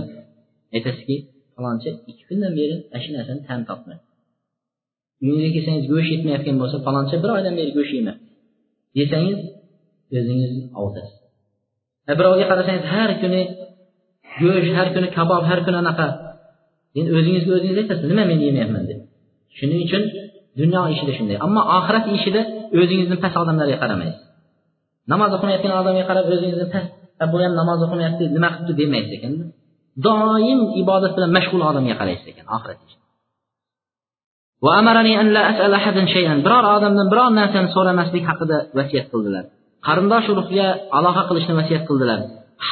aytasizki falonchi ikki kundan beri mana shu narsani ta'm topmadi uyingizga kelsangiz go'sht yetmayotgan bo'lsa faloncha bir oydan beri go'sht yemabdi desangiz o'zingizni ovutasiz birovga qarasangiz har kuni go'sht har kuni kabob har kuni anaqa. Endi o'zingizga o'zingiz aytasiz nima men yemayapman deb. Shuning uchun dunyo ishida shunday. Ammo oxirat ishida o'zingizni past odamlarga qaramaysiz. Namoz o'qimayotgan odamga qarab o'zingizni past bu ham namoz o'qimayapti nima qilibdi? demaysiz ekan doim ibodat bilan mashg'ul odamga qaraysiz ekan oxirat biror odamdan biror narsani so'ramaslik haqida vasiyat qildilar. Qarindosh urug'ga aloqa qilishni vasiyat qildilar.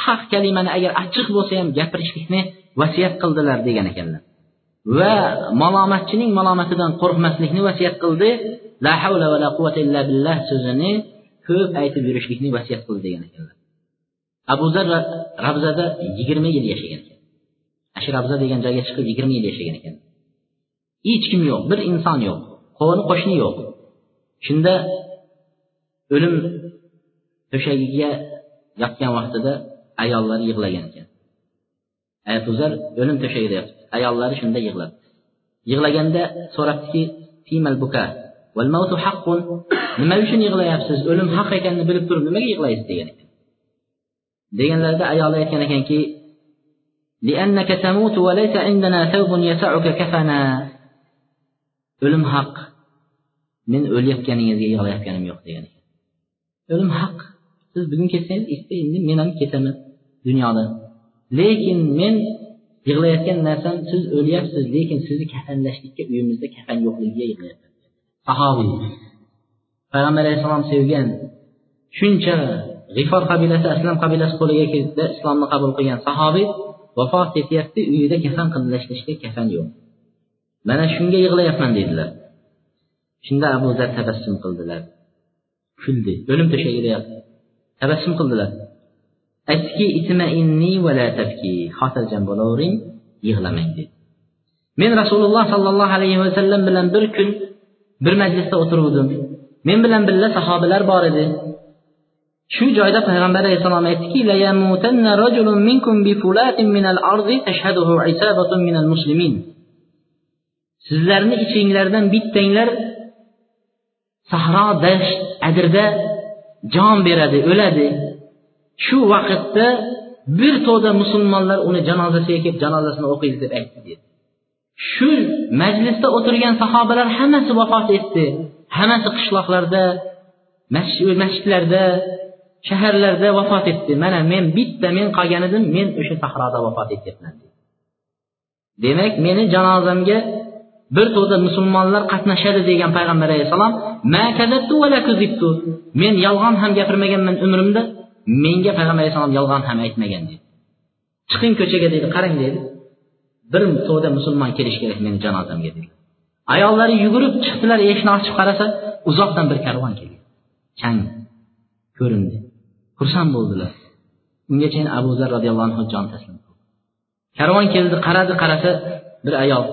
Haq kalimani agar achchiq bo'lsa ham gapirishlikni vasiyat qildilar degan ekanlar. Va malomatchining malomatidan qo'rqmaslikni vasiyat qildi. La havla va la quvvata illa billah so'zini ko'p aytib yurishlikni vasiyat qildi degan ekanlar. Abu zar rabzada yigirma yil yashagan ekan. Shu rabza degan joyga chiqib yigirma yil yashagan ekan. Hech kim yo'q bir inson yo'q qo'ni qo'shni yo'q. Shunda o'lim to'shagiga yotgan vaqtida ayollari yig'lagan ekan. Abu o'lim to'shagida yotibdi. Ayollari shunda yig'ladi yig'laganda so'rabdiki nima uchun yig'layapsiz? O'lim haq ekanini bilib turib nimaga yig'laysiz? degan ekan. Deganlarida ayoli aytgan ekanki o'lim haq. Men o'layotganingizga yig'layotganim yo'q degan ekan. O'lim haq. Siz bugun ketsangiz erta endi men ham ketaman dunyodan lekin men yig'layotgan narsam siz o'lyapsiz lekin sizni kafanlashlikka uyimizda kafan yo'qligiga yig'layapman. Sahobiy payg'ambar alayhissalom sevgan shuncha g'ifor qabilasi aslam qabilasi qo'liga islomni qabul qilgan sahobiy vafot etyapti uyida kafan qilishga kafan yo'q mana shunga yig'layapman dedilar shunda abu zar tabassum qildilar. Kuldi o'lim to'shagida tabassum qildilar. Aytdiki xotirjam bo'lavering yig'lamang dedi. Men rasululloh sollallohu alayhi vasallam bilan bir kun bir majlisda o'tiruvdim. Men bilan birga sahobalar bor edi. Shu joyda payg'ambar alayhissalom aytdiki sizlarni ichinglardan bittanglar sahro dasht adirda jon beradi o'ladi. Shu vaqtda bir to'da musulmonlar uni janozasiga kelib janozasini o'qiydi deb aytdi dedi. Shu majlisda o'tirgan sahobalar hammasi vafot etdi. Hammasi qishloqlarda masjidlarda shaharlarda vafot etdi. Mana men bitta men qolgan edim men o'sha sahroda vafot etyapman demak meni janozamga bir to'da musulmonlar qatnashadi degan payg'ambar alayhissalom men yolg'on ham gapirmaganman umrimda menga payg'ambar alayhissalom yolg'on ham aytmagan dedi. Chiqing ko'chaga deydi qarang dedi. Bir to'da musulmon kelishi kerak meni janozamga dedi. Ayollari yugurib chiqdilar eshikni ochib qarasa uzoqdan bir karvon kelgan chang ko'rindi. Xursand bo'ldilar. Ungacha abu zar roziyallohu anhu jon taslim qildi. Karvon keldi qaradi qarasa bir ayol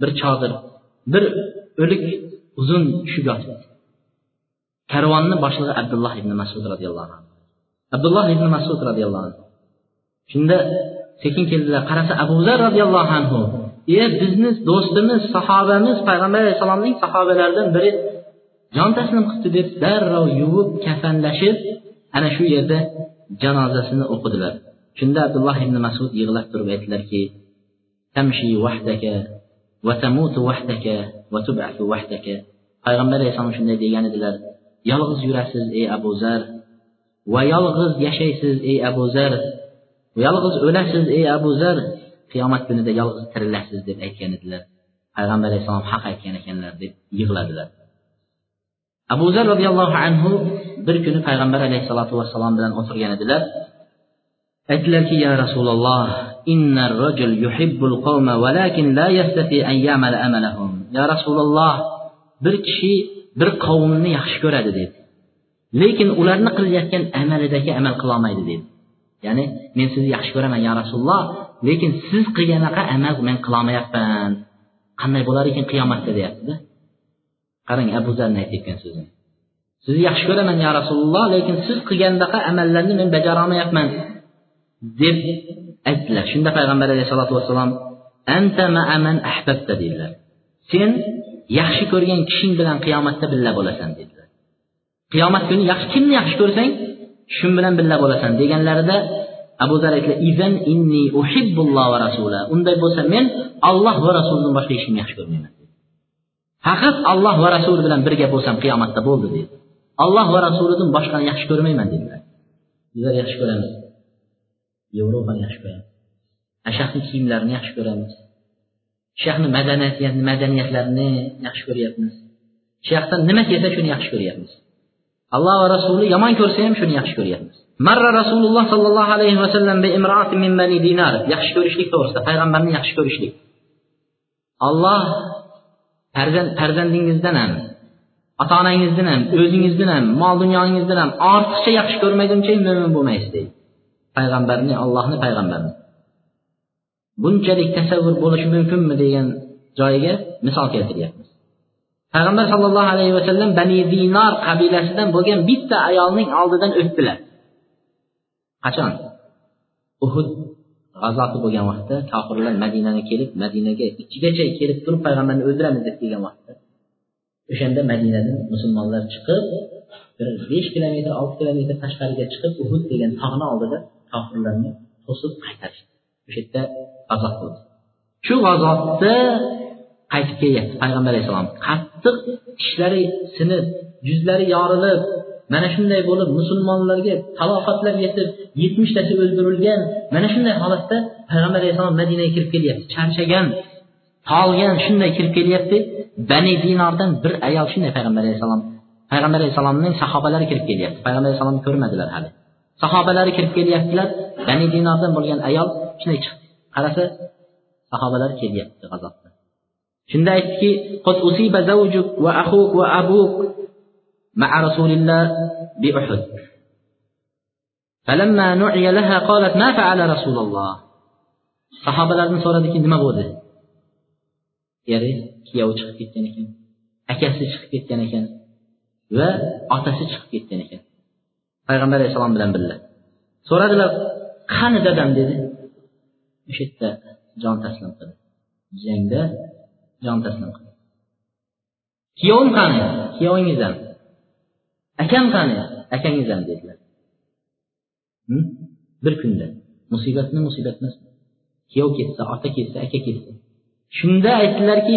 bir chodir bir o'lik uzun yotibdi karvonni boshlig'i abdulloh ibn masud roziyallohu anhu. Abdulloh ibn masud roziyallohu anhu. Shunda sekin keldilar. Qarasa abu zar roziyallohu anhu e bizni do'stimiz sahobamiz payg'ambar alayhissalomning sahobalaridan biri jon taslim qilibdi deb darrov yuvib kafanlashib ana shu yerda janozasini o'qidilar. Shunda abdulloh ibn masud yig'lab turib aytdilarki vahdaka va va tub'atu vahdaka payg'ambar alayhissalom shunday degan edilar. Yolg'iz yurasiz ey abu zar. Va yolg'iz yashaysiz ey abu zar. Yolg'iz o'lasiz ey abu zar. Qiyomat kunida yolg'iz tirilasiz deb aytgan edilar. Payg'ambar alayhissalom haq aytgan ekanlar deb yig'ladilar. Abu zar roziyallohu anhu bir kuni payg'ambar alayhissalotu vassalom bilan o'tirgan edilar. Aytdilarki ya rasululloh ya rasululloh bir kishi bir qavmni yaxshi ko'radi dedi. Lekin ularni qilayotgan amalidagi amal qilolmaydi dedi. Ya'ni men sizni yaxshi ko'raman ya rasululloh lekin siz qilganaqa amal men qilolmayapman qanday bo'lar ekan qiyomatda deyaptida qarang abu zarni aytayotgan so'zini. Sizni yaxshi ko'raman ya rasululloh lekin siz qilgandaqa amallarni men bajarolmayapman deb aytdilar. Shunda payg'ambar alayhisalotu vassalom anta ma'aman ahbabta dedilar. Sen yaxshi ko'rgan kishing bilan qiyomatda birga bo'lasan dedilar. Qiyomat kuni yaxshi kimni yaxshi ko'rsang shu bilan birga bo'lasan deganlarida abu zar aytdilar inni uhibbulloh va rasula unday bo'lsa men alloh va rasulidan boshqa hech kimni yaxshi ko'rmayman faqat alloh va rasuli bilan birga bo'lsam qiyomatda bo'ldi dedi. Alloh va rasulidan boshqani yaxshi ko'rmayman dedilar. Bizlar yaxshi ko'ramiz. Yevropani yaxshi ko'ramiz shayxni kiyimlarini yaxshi ko'ramiz. Shayxni madaniyat madaniyatlarini yaxshi ko'ryapmiz. Shayxdan nima kelsa shuni yaxshi ko'ryapmiz. Alloh va rasuli yomon ko'rsa ham shuni yaxshi ko'ryapmiz. Marra rasululloh sollallohu alayhi vasallam dinar. Yaxshi ko'rishlik to'g'risida payg'ambarni yaxshi ko'rishlik. Olloh farzand farzandingizdan ham ota onangizdan ham o'zingizdan ham mol dunyongizdan ham ortiqcha yaxshi ko'rmaguncha mo'min bo'lmaysiz deydi payg'ambarni allohni payg'ambarini bunchalik tasavvur bo'lishi mumkinmi degan joyiga misol keltiryapmiz. Payg'ambar sallallohu alayhi vasallam bani dinor qabilasidan bo'lgan bitta ayolning oldidan o'tdilar. Qachon? Uhud g'azoti bo'lgan vaqtda kofirlar madinaga kelib madinaga ichigacha kelib turib payg'ambarni o'ldiramiz deb kelgan vaqtda o'shanda madinadan musulmonlar chiqib bir besh kilometr olti kilometr tashqariga chiqib uhud degan tog'ni oldida kofirlarni to'sib qaytarishdi. O'sha yerda g'azot bo'ldi. Shu g'azotda qaytib kelyapti. Payg'ambar alayhissalom qattiq tishlari sinib yuzlari yorilib mana shunday bo'lib musulmonlarga talofatlar yetib yetmishtasi o'ldirilgan mana shunday holatda payg'ambar alayhissalom madinaga kirib kelyapti. Charchagan tolgan shunday kirib kelyapti. Bani dinordan bir ayol shunday payg'ambar alayhissalom payg'ambar alayhissalomning sahobalari kirib kelyapti. Payg'ambar alayhissalomni ko'rmadilar hali. Sahobalari kirib kelyaptilar bani dinordan bo'lgan ayol shunday chiqdi qarasa sahobalar kelyapti g'azotda shunda aytdiki مع رسول الله بأحد فلما نعي لها قالت ما فعل رسول الله sahobalardan so'radiki nima bo'ldi eri kuyovi chiqib ketgan ekan akasi chiqib ketgan ekan va otasi chiqib ketgan ekan payg'ambar alayhissalom bilan birga. So'radilar qani dadam dedi. O'sha yerda jon taslim qildi. Jangda jon taslim qildi. Kuyovim qani? Kuyovingiz ham akam qani? Akangiz ham dedilar bir kunda. Musibatmi musibat emasmi kuyov ketsa ota ketsa aka ketsa. Shunda aytdilarki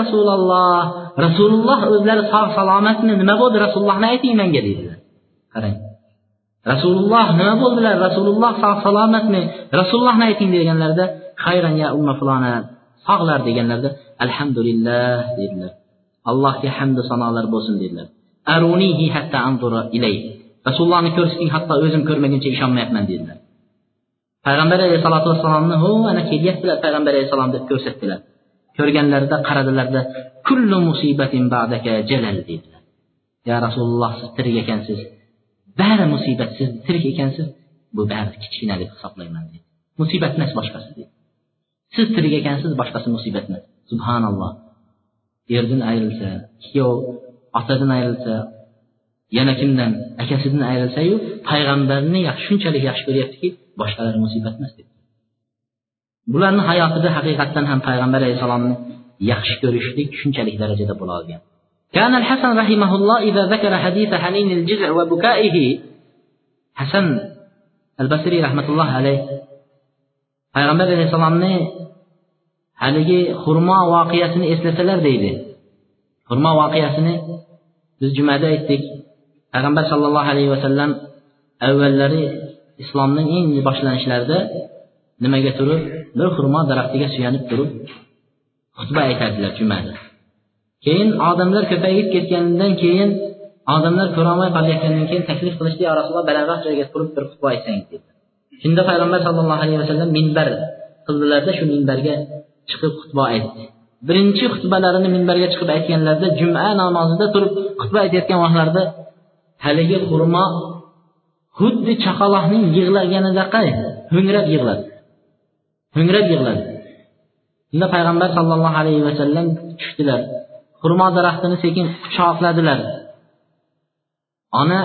rasululloh? Rasululloh o'zlari sog' salomatmi nima bo'ldi? Rasulullohni ayting menga dedilar. Qarang. Rasululloh nima bo'ldilar rasululloh sog' salomatmi? Rasulullohni ayting deganlarida xayran ya umma fulona sog'lar deganlarida alhamdulillah dedilar. Allohga hamdu sanolar bo'lsin dedilar. Arunihi hatta anzura ilay rasulullohni ko'rsating hatto o'zim ko'rmaguncha ishonmayapman dedilar. Payg'ambar alayhisalotu vassalomni ho ana kelyaptilar payg'ambar alayhissalom deb ko'rsatdilar. Ko'rganlarida qaradilarda kullu musibatin ba'daka jalal dedilar. Ya rasululloh siz tirik ekansiz bari musibat siz tirik ekansiz. Bu bari kichkina deb hisoblayman deydi musibat emas boshqasi deydi siz tirik ekansiz boshqasi musibat emas. Subhanalloh. Erdan ayrilsa kuyov otadan ayrilsa yana kimdan? Akasidan ayrilsayu payg'ambarni shunchalik yaxshi ko'ryaptiki boshqalar musibat emas deb bularni hayotida haqiqatdan ham payg'ambar alayhissalomni yaxshi ko'rishlik shunchalik darajada bo'la olgan. كان الحسن رحمه الله إذا ذكر حديث حنين الجزع وبكائه حسن البصري رحمة الله عليه payg'ambar alayhissalomni haligi xurmo voqeasini eslasalar deydi xurmo voqeasini biz jumada aytdik payg'ambar sollallohu alayhi vasallam avvallari islomning eng boshlanishlarida nimaga turib bir xurmo daraxtiga suyanib turib xutba aytadilar jumada keyin odamlar ko'payib ketganidan keyin odamlar ko'rolmay qolayotgandan keyin taklif qilishdi yo rasululloh balandroq joyga turib bir xutba aytsangiz dedi. Shunda payg'ambar sallallohu alayhi vasallam minbar qildilarda shu minbarga chiqib xutba aytdi. Birinchi xutbalarini minbarga chiqib aytganlarida juma namozida turib xutba aytayotgan vaqtlarida haligi xurmo xuddi chaqaloqning yig'laganidaqa ho'ngrab yig'ladi. Ho'ngrab yig'ladi. Shunda payg'ambar sallallohu alayhi vasallam tushdilar. Xurmo daraxtini sekin quchoqladilar ona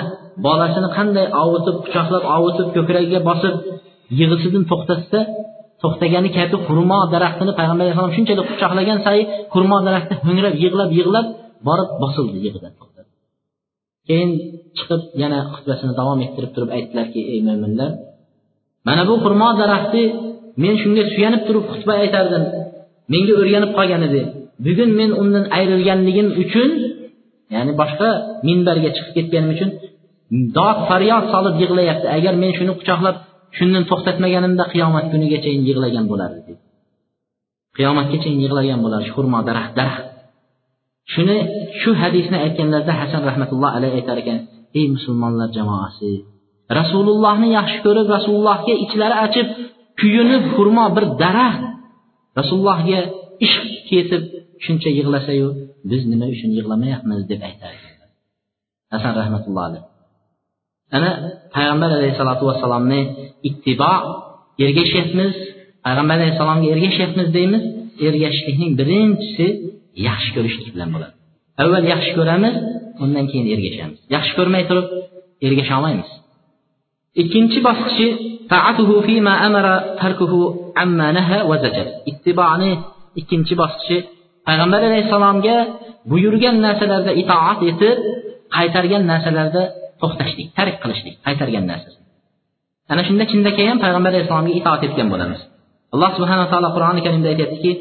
bolasini qanday ovutib quchoqlab ovutib ko'kragiga bosib yig'isidan to'xtatsa to'xtagani kabi xurmo daraxtini payg'ambar alayhissalom shunchalik quchoqlagan sayi xurmo daraxti ho'ngrab yig'lab yig'lab borib bosildi yig'idan keyin chiqib yana xutbasini davom ettirib turib aytdilarki ey mo'minlar mana bu xurmo daraxti men shunga suyanib turib xutba aytardim. Menga o'rganib qolgan edi. Bugun men undan ayrilganligim uchun ya'ni boshqa minbarga chiqib ketganim uchun dod faryod solib yig'layapti. Agar men shuni quchoqlab shundan to'xtatmaganimda qiyomat kunigacha yig'lagan bo'lardi dedi. Qiyomatgacha yig'lagan bo'lar shu xurmo daraxt daraxt. Shuni shu hadisni aytganlarida hasan rahmatulloh alayhi aytar ekan ey musulmonlar jamoasi rasulullohni yaxshi ko'rib rasulullohga ichlari achib kuyunib xurmo bir daraxt. Rasulullohga ishq ketib shuncha yig'lasayu biz nima uchun yig'lamayapmiz deb ekanlar hasan rahmatulloh alayhi. Ana payg'ambar alayhissalotu vassalomni ittibo ergashyapmiz payg'ambar alayhissalomga ergashyapmiz deymiz ergashishlikning birinchisi yaxshi ko'rishlik bilan bo'ladi. Avval yaxshi ko'ramiz undan keyin ergashamiz yaxshi ko'rmay turib ergasha olmaymiz. İkkinchi bosqichi ittiboni ikkinchi bosqichi payg'ambar alayhissalomga buyurgan narsalarda itoat etib qaytargan narsalarda to'xtashlik tark qilishlik qaytargan narsasi ana shunda chinakam payg'ambar alayhissalomga itoat etgan bo'lamiz. Alloh subhanaa taolo qur'oni karimda aytyaptiki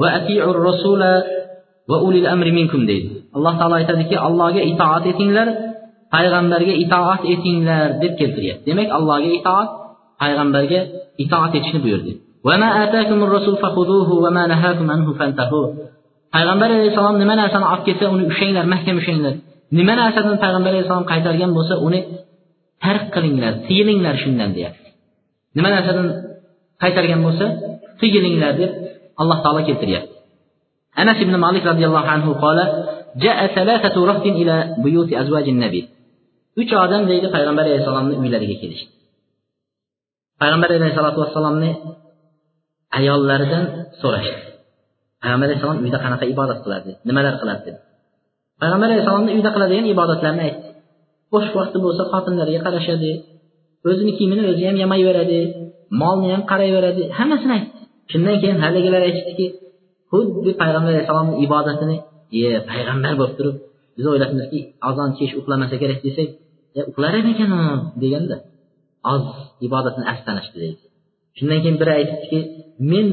va atiur rasula va ulil amri minkum deydi. Alloh taolo aytadiki allohga itoat etinglar payg'ambarga itoat etinglar deb keltiryapti. Demak allohga itoat payg'ambarga itoat etishni buyurdi. payg'ambar alayhissalom nima narsani olib kelsa uni ushlanglar mahkam ushlanglar nima narsadan payg'ambar alayhissalom qaytargan bo'lsa uni tark qilinglar tiyilinglar shundan deyapti nima narsadan qaytargan bo'lsa tiyilinglar deb alloh taolo keltiryapti anas ibn malik roziyallohu anhu qola جاء ثلاثة رهط إلى بيوت أزواج النبي uch odam deydi payg'ambar alayhissalomni uylariga kelishdi payg'ambar alayhissalotu vassalomni ayollaridan so'rashdi. Payg'ambar alayhissalom uyda qanaqa ibodat qiladi nimalar qiladi deb payg'ambar alayhissalomni uyda qiladigan ibodatlarni aytdi. Bo'sh vaqti bo'lsa xotinlariga qarashadi o'zini kiyimini o'zi ham yamayveradi molni ham qarayveradi hammasini aytdi. Shundan keyin haligilar aytishdiki xuddi payg'ambar alayhissalomni ibodatini e payg'ambar bo'lib turib biz o'ylabmizki azon kech uxlamasa kerak desak e uxlar ekan u deganda oz ibodatni astanishdi deydi. Shundan keyin biri aytibdiki men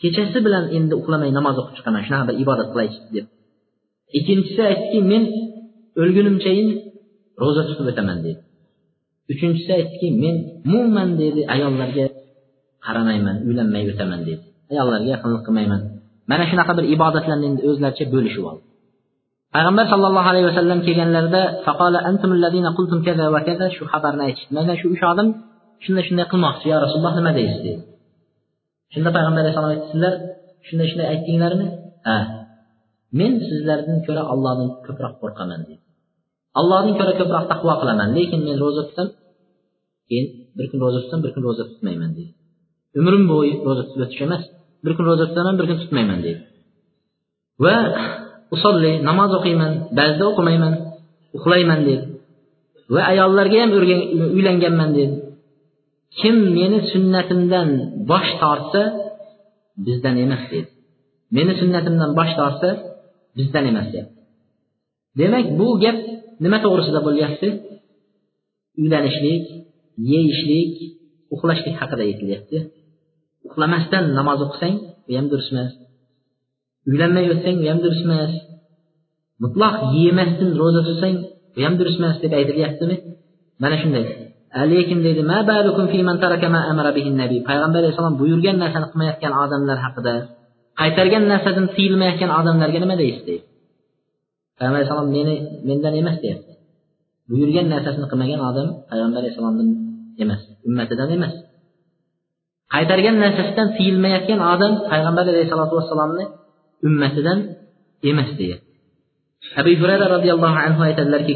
kechasi bilan endi uxlamay namoz o'qib chiqaman shunaqa bir ibodat qilaychi deb. Ikkinchisi aytdiki men o'lgunimchayin ro'za tutib o'taman deydi uchinchisi aytdiki men umuman deydi ayollarga qaramayman uylanmay o'taman deydi ayollarga yaqinlik qilmayman. Mana shunaqa bir ibodatlarni endi o'zlaricha bo'lishib oldi. Payg'ambar sallallohu alayhi vasallam kelganlarida shu xabarni aytishdi mana shu uch odam shunday shunday qilmoqchi yo rasululloh nima deysiz deydi. Shunda payg'ambar alayhissalom aytdi sizlar shunday shunday aytdinglarmi? Ha. Men sizlardan ko'ra allohdan ko'proq qo'rqaman dedi allohdan ko'ra ko'proq taqvo qilaman lekin men ro'za tutsam keyin bir kun ro'za tutsam bir kun ro'za tutmayman deydi. Umrim bo'yi ro'za tutib o'tish emas bir kun ro'za tutaman bir kun tutmayman deydi. Va usolli namoz o'qiyman ba'zida o'qimayman uxlayman dedi va ayollarga ham uylanganman dedi kim meni sunnatimdan bosh tortsa bizdan emas dedi meni sunnatimdan bosh tortsa bizdan emas deyapti demak bu gap nima to'g'risida bo'lyapti? Uylanishlik yeyishlik uxlashlik haqida aytilyapti. Uxlamasdan namoz o'qisang u ham durust emas. Uylanmay o'tsang u ham durust emas. Mutloq yemasdan ro'za tutsang bu ham durust emas deb aytilyaptimi? Mana shunday. Lekin deydi payg'ambar alayhissalom buyurgan narsani qilmayotgan odamlar haqida qaytargan narsadan tiyilmayotgan odamlarga nima deysiz deydi. Payg'ambar alayhissalom meni mendan emas deyapti. Buyurgan narsasini qilmagan odam payg'ambar alayhissalomdan emas ummatidan emas. Qaytargan narsasidan tiyilmayotgan odam payg'ambar alayhisalotu vassalomni ummatidan emas deyapti. Abu hurayra roziyallohu anhu aytadilarki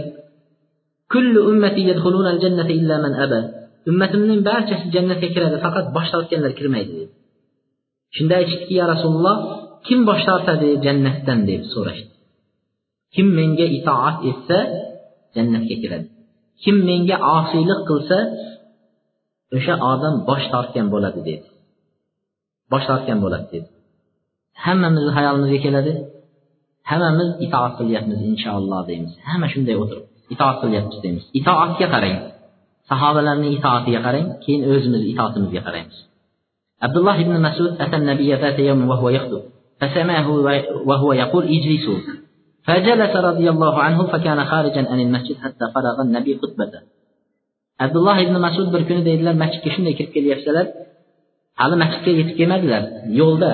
kullu ummati yadkhuluna al-jannata illa man aba. Ummatimning barchasi jannatga kiradi faqat bosh tortganlar kirmaydi dedi. Shunda aytishdiki ya rasululloh kim bosh tortadi jannatdan? deb so'rashdi. Kim menga itoat etsa jannatga kiradi. Kim menga osiylik qilsa o'sha odam bosh tortgan bo'ladi dedi. Bosh tortgan bo'ladi dedi. Hammamizni hayolimizga keladi. Hammamiz itoat qilyapmiz inshaalloh deymiz. Hamma shunday o'tirib. itoat qilyapmiz deymiz itoatga qarang sahobalarning itoatiga qarang keyin o'zimiz itoatimizga qaraymiz abdulloh ibn masud ata النبي ذات يوم وهو يخطب فسمعه وهو يقول اجلسوا فجلس رضي الله عنه فكان خارجا عن المسجد حتى فرغ النبي خطبته abdulloh ibn masud bir kuni deydilar masjidga shunday kirib kelyapsalar hali masjidga yetib kelmadilar yo'lda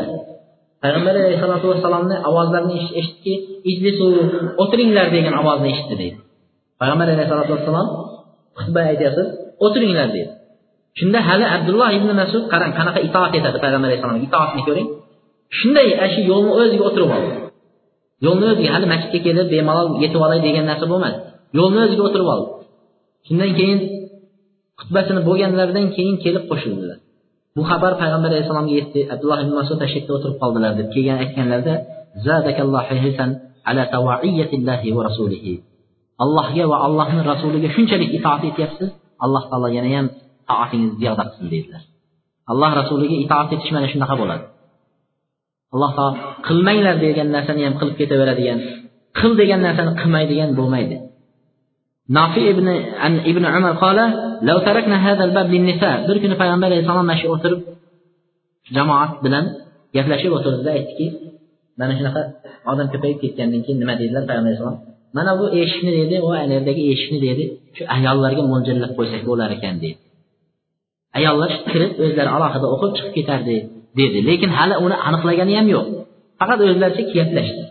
payg'ambar alayhissalotu vassalomni ovozlarini eshitdiki ijlisu o'tiringlar degan ovozni eshitdi deydi payg'ambar alayhisalotu vassalom xutba aytyapsiz o'tiringlar deydi shunda hali abdulloh ibn masud qarang qanaqa itoat etadi payg'ambar alayhissalomga. Itoatni ko'ring. Shunday shu yo'lni o'ziga o'tirib oldi. Yo'lni o'ziga hali masjidga kelib bemalol yetib olay degan narsa bo'lmadi. Yo'lni o'ziga o'tirib oldi. Shundan keyin xutbasini bo'lganlaridan keyin kelib qo'shildilar. Bu xabar payg'ambar alayhissalomga yetdi. Abdulloh ibn masud tashakda o'tirib qoldilar deb kelgan aytganlarida allohga va allohni rasuliga shunchalik itoat etyapsiz alloh taolo yana ham toatingizni ziyoda qilsin deydilar alloh rasuliga itoat etish mana shunaqa bo'ladi. Alloh taolo qilmanglar degan narsani ham qilib ketaveradigan qil degan narsani qilmaydigan bo'lmaydi. Nofi ibn ibn umar qola law tarakna hadha al-bab lin-nisa. Bir kuni payg'ambar alayhissalom mana shu o'tirib jamoat bilan gaplashib o'tirdida aytdiki mana shunaqa odam ko'payib ketgandan keyin nima dedilar payg'ambar alayhissalom mana bu eshikni dedi va anerdagi eshikni dedi shu ayollarga mo'ljallab qo'ysak bo'lar ekan deydi ayollar kirib o'zlari alohida o'qib chiqib ketardi dedi. Lekin hali uni aniqlagani ham yo'q. Faqat o'zlaricha gaplashdi.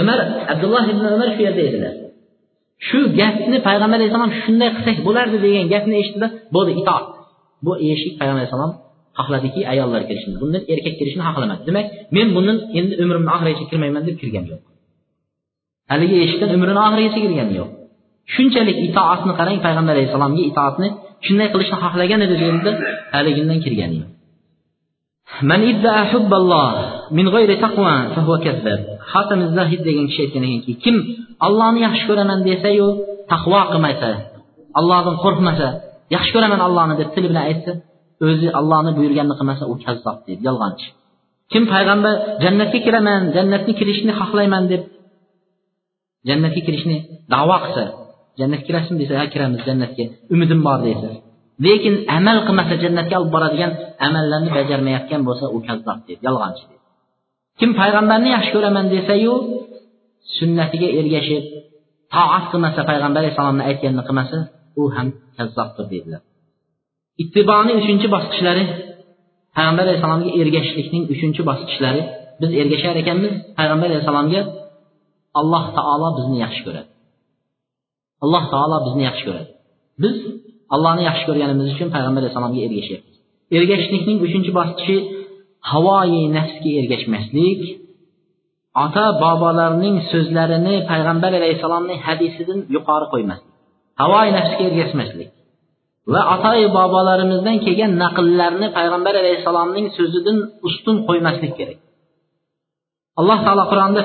Umar abdulloh ibn umar shu yerda edilar. Shu gapni payg'ambar alayhissalom shunday qilsak bo'lardi degan gapni eshitdida bo'ldi itoat bu eshik payg'ambar alayhissalom xohladiki ayollar kirishini bundan erkak kirishini xohlamadi. Demak men bundan endi umrimni oxirigacha kirmayman deb kirgan yo'q. haligi eshikdan umrini oxirigacha kirgani yo'q shunchalik itoatni qarang payg'ambar alayhissalomga itoatni shunday qilishni xohlagan edi deyildi haligindan kirgani yo'q من ادعى حب الله من غير تقوى فهو كذاب xotim zahid degan kishi aytgan ekanki kim ollohni yaxshi ko'raman desayu taqvo qilmasa allohdan qo'rqmasa yaxshi ko'raman allohni deb tili bilan aytsa o'zi allohni buyurganini qilmasa u kazzob deydi yolg'onchi kim payg'ambar jannatga kiraman jannatga kirishni xohlayman deb Cənnətə girişini dava qılsa, cənnət girəsim desə, hə kirəmiz cənnətə. Ümidim var desə. Lakin əməl qılmasa cənnətə alıb baradigan əməllərini becərməyətgan bolsa, o kəzzab deyir, yalğancı deyir. Kim peyğəmbərni yaxşı görəmən desəyu, sünnətinə ergəşib taat qılmasa, peyğəmbər sallallahu əleyhi və səlləm qılmasa, o həm kəzzabdır deyirlər. İttibani üçüncü basqıçları Peyğəmbər əleyhissalamğa ergəşliknin üçüncü basqıçları biz ergəşər ekənmiz Peyğəmbər əleyhissalamğa alloh taolo bizni yaxshi ko'radi. Alloh taolo bizni yaxshi ko'radi. Biz allohni yaxshi ko'rganimiz uchun payg'ambar alayhissalomga ergashyapmiz. Ergashishlikning uchinchi bosqichi havoyi nafsga ergashmaslik. Ota bobolarning so'zlarini payg'ambar alayhissalomning hadisidan yuqori qo'ymaslik. Havoyi nafsga ergashmaslik. Va ota bobolarimizdan kelgan naqllarni payg'ambar alayhissalomning so'zidan ustun qo'ymaslik kerak. alloh taolo qur'onda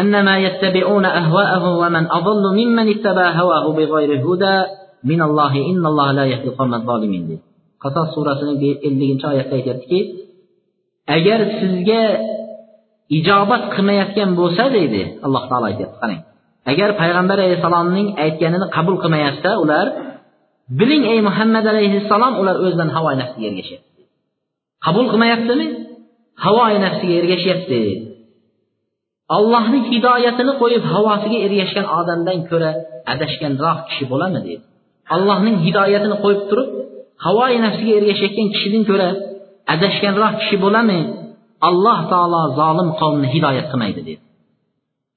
أنما يتبعون أهواءهم ومن أضل ممن اتبع هواه بغير هدى من الله إن الله لا يهدي القوم الظالمين deydi qasos surasining elliginchi oyatda aytyaptiki agar sizga ijobat qilmayotgan bo'lsa deydi alloh taolo aytyapti qarang agar payg'ambar alayhissalomning aytganini qabul qilmayapsa ular biling ey muhammad alayhissalom ular o'zidan havo nafsiga ergashyapti qabul qilmayaptimi Havo nafsiga ergashyapti. Allohni hidoyatini qo'yib havosiga ergashgan odamdan ko'ra adashganroq kishi bo'ladimi deydi allohning hidoyatini qo'yib turib havoyi nafsiga ergashayotgan kishidan ko'ra adashganroq kishi bo'ladimi? Alloh taolo zolim qavmni hidoyat qilmaydi dedi.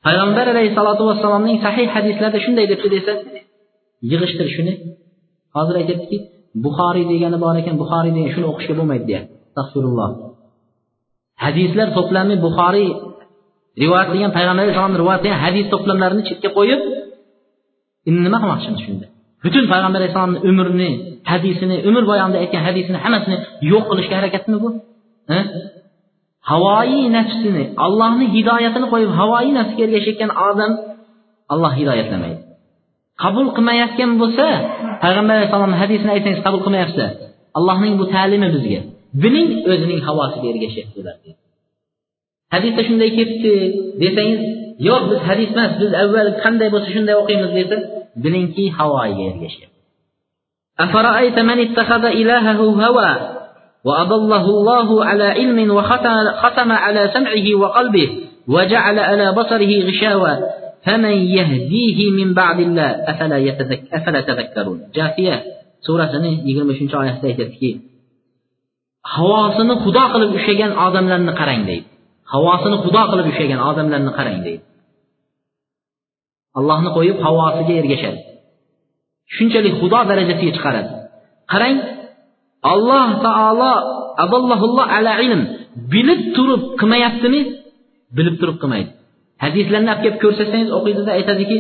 Payg'ambar alayhissalotu vassalomning sahih hadislarida shunday debdi desa yig'ishtir shuni. Hozir aytyaptiki buxoriy degani bor ekan buxoriy degan shuni o'qishga bo'lmaydi deyapti. Astag'firulloh. Hadislar to'plami buxoriy rivoyat qilgan payg'ambar alayhissalomni rivoyat qilgan hadis to'plamlarini chetga qo'yib endi nima qilmoqchimiz shunda? Butun payg'ambar alayhissalomni umrini hadisini umr bo'yonida aytgan hadisini hammasini yo'q qilishga harakatmi bu? Havoyi nafsini allohni hidoyatini qo'yib havoyi nafsga ergashayotgan odam alloh hidoyatlamaydi. Qabul qilmayotgan bo'lsa payg'ambar alayhissalomni hadisini aytsangiz qabul qilmayapsa allohning bu ta'limi bizga. biling o'zining havosiga ergashyapti ular hadisda shunday ketdi desangiz yo'q biz hadis emas biz avval qanday bo'lsa shunday o'qiymiz desa bilingki havoga ergashyapti أفرأيت من اتخذ إلهه هوى وأضله الله على علم وختم على سمعه وقلبه وجعل على بصره غشاوة فمن يهديه من بعد الله أفلا, يتذك أفلا تذكرون جاثية سورة 23 oyatida aytyaptiki havosini xudo qilib ushlagan odamlarni qarang deydi. Havosini xudo qilib ushlagan odamlarni qarang deydi. Allohni qo'yib havosiga ergashadi. Shunchalik xudo darajasiga chiqaradi. Qarang alloh taolo adallohulloh ala ilm bilib turib qilmayaptimi? Bilib turib qilmaydi. Hadislarni olib kelib ko'rsatsangiz o'qiydida aytadiki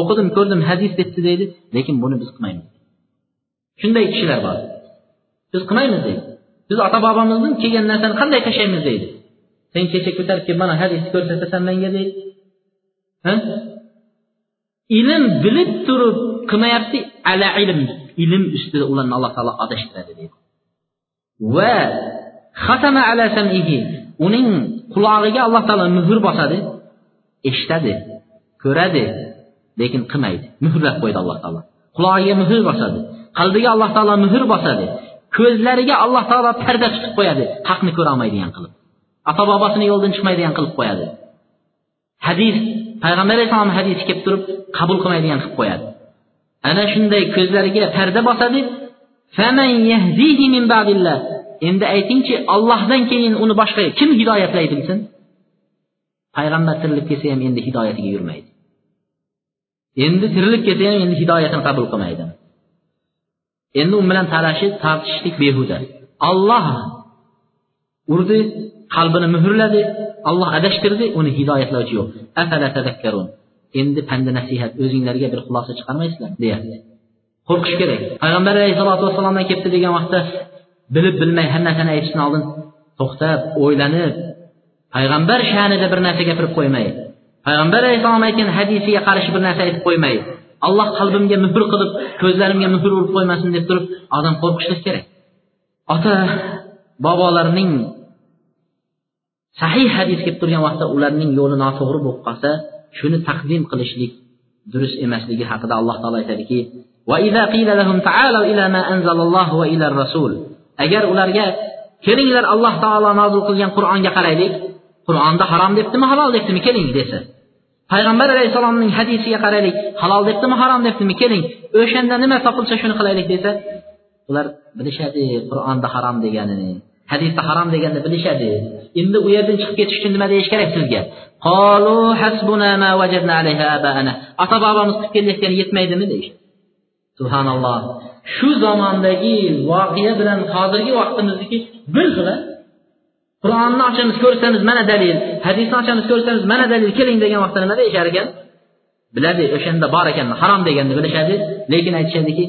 o'qidim ko'rdim hadis debdi deydi lekin buni biz qilmaymiz. Shunday kishilar bor. Biz qilmaymiz deydi. Biz ota bobomizdan kelgan narsani qanday tashlaymiz deydi. Sen kecha ko'tarib kelib mana hadisni ko'rsatasan menga deydi. Ilm bilib turib qilmayapti ala ilm. Ilm ustida ularni alloh taolo adashtiradi deydi. Va xatama ala samihi. Uning qulog'iga alloh taolo muhr bosadi eshitadi ko'radi lekin qilmaydi. Muhrlab qo'ydi alloh taolo. Qulog'iga muhr bosadi qalbiga alloh taolo muhr bosadi. Ko'zlariga alloh taolo parda tutib qo'yadi. Haqni ko'rolmaydigan qilib. Ota bobosini yo'ldan chiqmaydigan qilib qo'yadi. Hadis payg'ambar alayhissalom hadisi kelib turib qabul qilmaydigan qilib qo'yadi. Ana shunday ko'zlariga parda bosadi. Endi aytingchi ollohdan keyin uni boshqa kim hidoyatlaydi bilsin? Payg'ambar tirilib kelsa ham endi hidoyatiga yurmaydi. Endi tirilib kelsa ham endi hidoyatini qabul qilmaydi. Endi u bilan talashib tortishishlik behuda. Olloh urdi qalbini muhrladi olloh adashtirdi uni hidoyatlovchi yo'q. Endi panda nasihat o'zinglarga bir xulosa chiqarmaysizlar deyapti. Qo'rqish kerak. Payg'ambar alayhissalotu vassalomdan kelibdi degan vaqtda bilib bilmay har narsani aytishdan oldin to'xtab o'ylanib payg'ambar sha'nida bir narsa gapirib qo'ymay payg'ambar alayhissalom aytgan hadisiga qarshi bir narsa aytib qo'ymay alloh qalbimga muhr qilib ko'zlarimga muhr urib qo'ymasin deb turib odam qo'rqishlik kerak. Ota bobolarning sahih hadis kelib turgan vaqtda ularning yo'li noto'g'ri bo'lib qolsa shuni taqdim qilishlik durust emasligi haqida alloh taolo aytadiki agar ularga kelinglar alloh taolo nozil qilgan qur'onga qaraylik qur'onda harom debdimi halol debdimi keling desa payg'ambar alayhissalomning hadisiga qaraylik halol debdimi harom debdimi keling o'shanda nima topilsa shuni qilaylik desa ular bilishadi qur'onda harom deganini hadisda harom deganini bilishadi. Endi u yerdan chiqib ketish uchun nima deyish kerak sizga? Ota bobomiz qilib kelayotgani yetmaydimi deyishadi subhanalloh. Shu zamondagi voqea bilan hozirgi vaqtimizniki bir xil qur'onni ochamiz ko'rsangiz mana dalil. Hadisni ochamiz ko'rsangiz mana dalil keling degan vaqtda nima deyishar ekan biladi o'shanda bor ekan harom deganni bilishadi. Lekin aytishadiki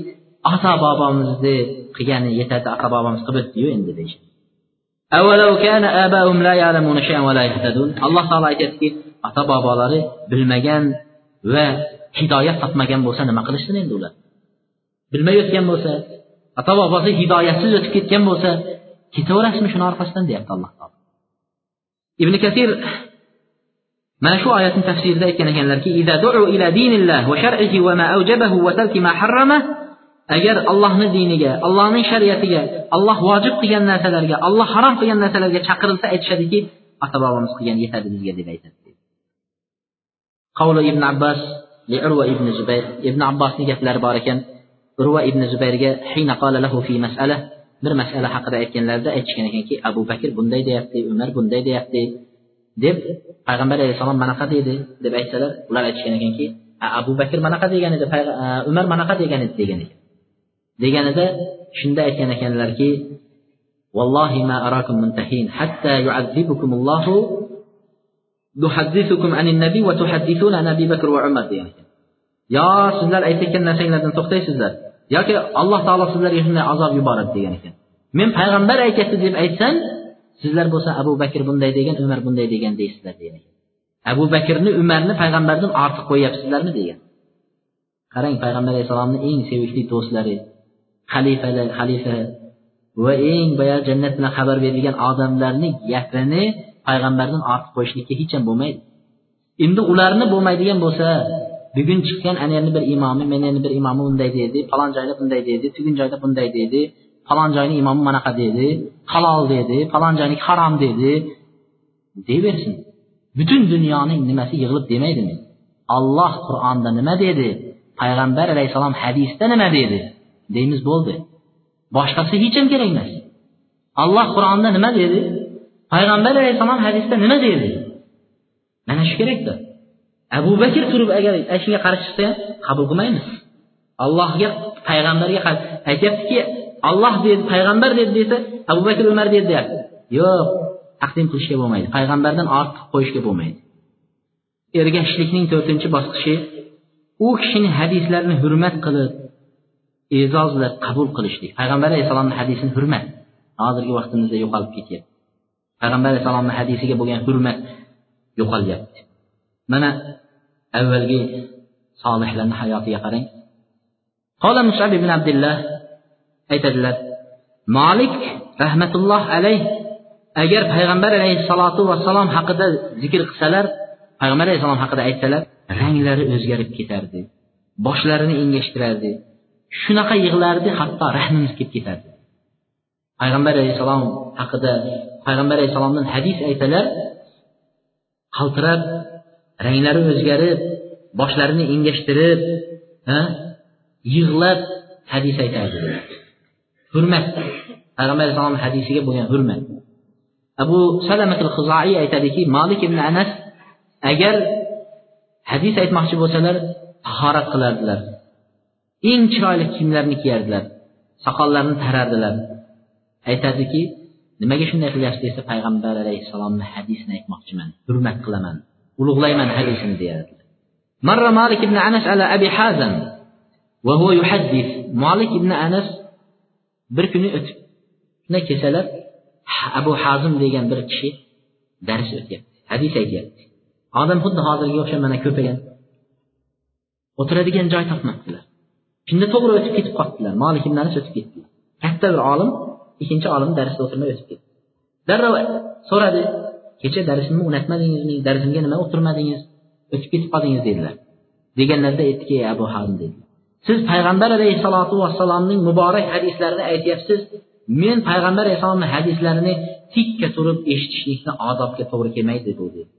ota bobomizni qilgani yetadi ota bobomiz qilib o'tdiyu endi deyishadi. Alloh taolo aytyaptiki ota bobolari bilmagan va hidoyat topmagan bo'lsa nima qilishsin endi ular? Bilmay o'tgan bo'lsa ota bobosi hidoyatsiz o'tib ketgan bo'lsa ketaverasizmi shuni orqasidan deyapti alloh taolo ibn kasir mana shu oyatni tafsirida aytgan ekanlarki agar allohni diniga allohning shariatiga alloh vojib qilgan narsalarga alloh harom qilgan narsalarga chaqirilsa aytishadiki ota bobomiz qilgan yetadi bizga deb aytadi qavli ibn abbos urva ibn zubayr ibn abbosni gaplari bor ekan urva ibn zubayrga hina qala lahu fi mas'ala bir masala haqida aytganlarida aytishgan ekanki abu bakr bunday deyapti umar bunday deyapti deb payg'ambar alayhissalom manaqa deydi deb aytsalar ular aytishgan ekanki abu bakr manaqa degan edi umar manaqa degan edi degan ekan deganida shunda aytgan ekanlarki والله ما أراكم منتهين حتى يعذبكم الله نحدثكم عن النبي وتحدثون عن أبي بكر وعمر degan ekan yo sizlar aytayotgan narsanglardan to'xtaysizlar yoki alloh taolo sizlarga shunday azob yuboradi degan ekan. Men payg'ambar aytyapti deb aytsam sizlar bo'lsa abu bakr bunday degan umar bunday degan deysizlar degan ekan. Abu bakrni umarni payg'ambardan ortiq qo'yyapsizlarmi degan. Qarang payg'ambar alayhissalomni eng sevishli do'stlari xalifalar xalifa va eng boyagi jannat bilan xabar berilgan odamlarni gapini payg'ambardan ortiq qo'yishlikka hech ham bo'lmaydi. Endi ularni bo'lmaydigan bo'lsa bugun chiqqan ana endi bir imomi mana endi bir imomi bunday deydi falon joyda bunday deydi tugun joyda bunday deydi falon joyni imomi manaqa dedi halol dedi falon joyniki harom dedi. Deyaversin butun dunyoning nimasi yig'ilib demaydimi olloh qur'onda nima dedi? Payg'ambar alayhissalom hadisda nima dedi? Deymiz bo'ldi boshqasi hech ham kerak emas alloh qur'onda nima dedi? Payg'ambar alayhissalom hadisda nima dedi? Mana shu kerakda abu bakr turib agar shunga qarshi chiqsa ham qabul qilmaymiz. Allohga payg'ambarga aytyaptiki olloh dedi payg'ambar dedi desa abu bakr umar dedi deyapti. Yo'q taqdim qilishga bo'lmaydi. Payg'ambardan ortiq qo'yishga bo'lmaydi. Ergashishlikning to'rtinchi bosqichi u kishini hadislarini hurmat qilib e'zozlab qabul qilishlik. Payg'ambar alayhissalomni hadisini hurmat hozirgi vaqtimizda yo'qolib ketyapti. Payg'ambar alayhissalomni hadisiga bo'lgan hurmat yo'qolyapti. Mana avvalgi solihlarni hayotiga qarang. Qola musab ibn abdulloh aytadilar molik rahmatulloh alayh agar payg'ambar alayhissalotu vassalom haqida zikr qilsalar payg'ambar alayhissalom haqida aytsalar ranglari o'zgarib ketardi boshlarini engashtirardi shunaqa yig'lardi hatto rahmimiz kelib ketardi. Payg'ambar alayhissalom haqida payg'ambar alayhissalomdan hadis aytsalar qaltirab ranglari o'zgarib boshlarini engashtirib yig'lab hadis aytardi. Hurmat. Payg'ambar alayhissalom hadisiga bo'lgan hurmat. Abu salamatil huzaiy aytadiki molik ibn anas agar hadis aytmoqchi bo'lsalar tahorat qilardilar. Eng chiroyli kiyimlarni kiyardilar? Soqollarini tarardilar. Aytadiki nimaga shunday qilyapsiz desa payg'ambar alayhissalomni hadisini aytmoqchiman hurmat qilaman. ulug'layman hadisini deyadi marra malik ibn anas ala abi hazan va huwa yuhaddis malik ibn anas bir kuni o'tibni kechalar abu hazim degan bir kishi dars o'tyapti hadis aytyapti. Odam xuddi hozirgiga o'xshab mana ko'pagan. O'tiradigan joy topmabdilar. Shunda to'g'ri o'tib ketib qolibdilar. Malik ibn anas o'tib ketdilar. Katta bir olim ikkinchi olim darsda o'tirmay o'tib ketdi. Darrov so'radi kecha darsimni unutmadingizmi darsimga nima o'tirmadingiz? O'tib ketib qoldingiz dedilar. Deganlarida aytdiki abu hazm dedi. Siz payg'ambar alayhissalotu vassalomning muborak hadislarini aytyapsiz men payg'ambar alayhissalomni hadislarini tikka turib eshitishlikni odobga to'g'ri kelmaydi bu dedi.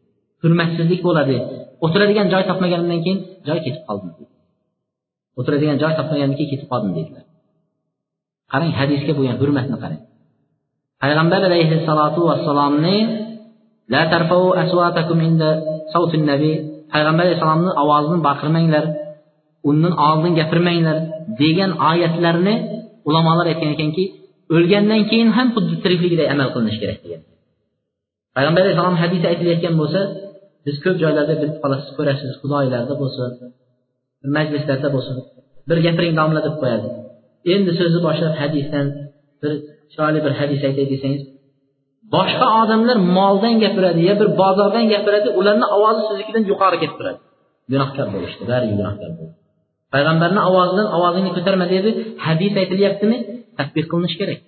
Hurmatsizlik bo'ladi. O'tiradigan joy topmaganimdan keyin joy ketib qoldim o'tiradigan joy topmagandan keyin ketib qoldim dedilar. Qarang hadisga bo'lgan hurmatni qarang. Payg'ambar alayhissalotu vassalomni la tarfau aswatakum inda sautin nabiy payg'ambar alayhissalomni ovozini baqirmanglar undan oldin gapirmanglar degan oyatlarni ulamolar aytgan ekanki o'lgandan keyin ham xuddi tirikligiday amal qilinishi kerak degan. Payg'ambar alayhissalom hadisi aytilayotgan bo'lsa biz ko'p joylarda bilib qolasiz ko'rasiz xudoylarda bo'lsin majlislarda bo'lsin bir gapiring domla deb qo'yadi. Endi so'zni boshlab hadisdan bir chiroyli bir hadis aytay desangiz boshqa odamlar moldan gapiradi yo bir bozordan gapiradi ularni ovozi siznikidan yuqori ketib turadi gunohkor bo'lishdi bariga gunohkor bo'ldi payg'ambarni ovozidan ovozingni ko'tarma dedi hadis aytilyaptimi tadbiq qilinishi kerak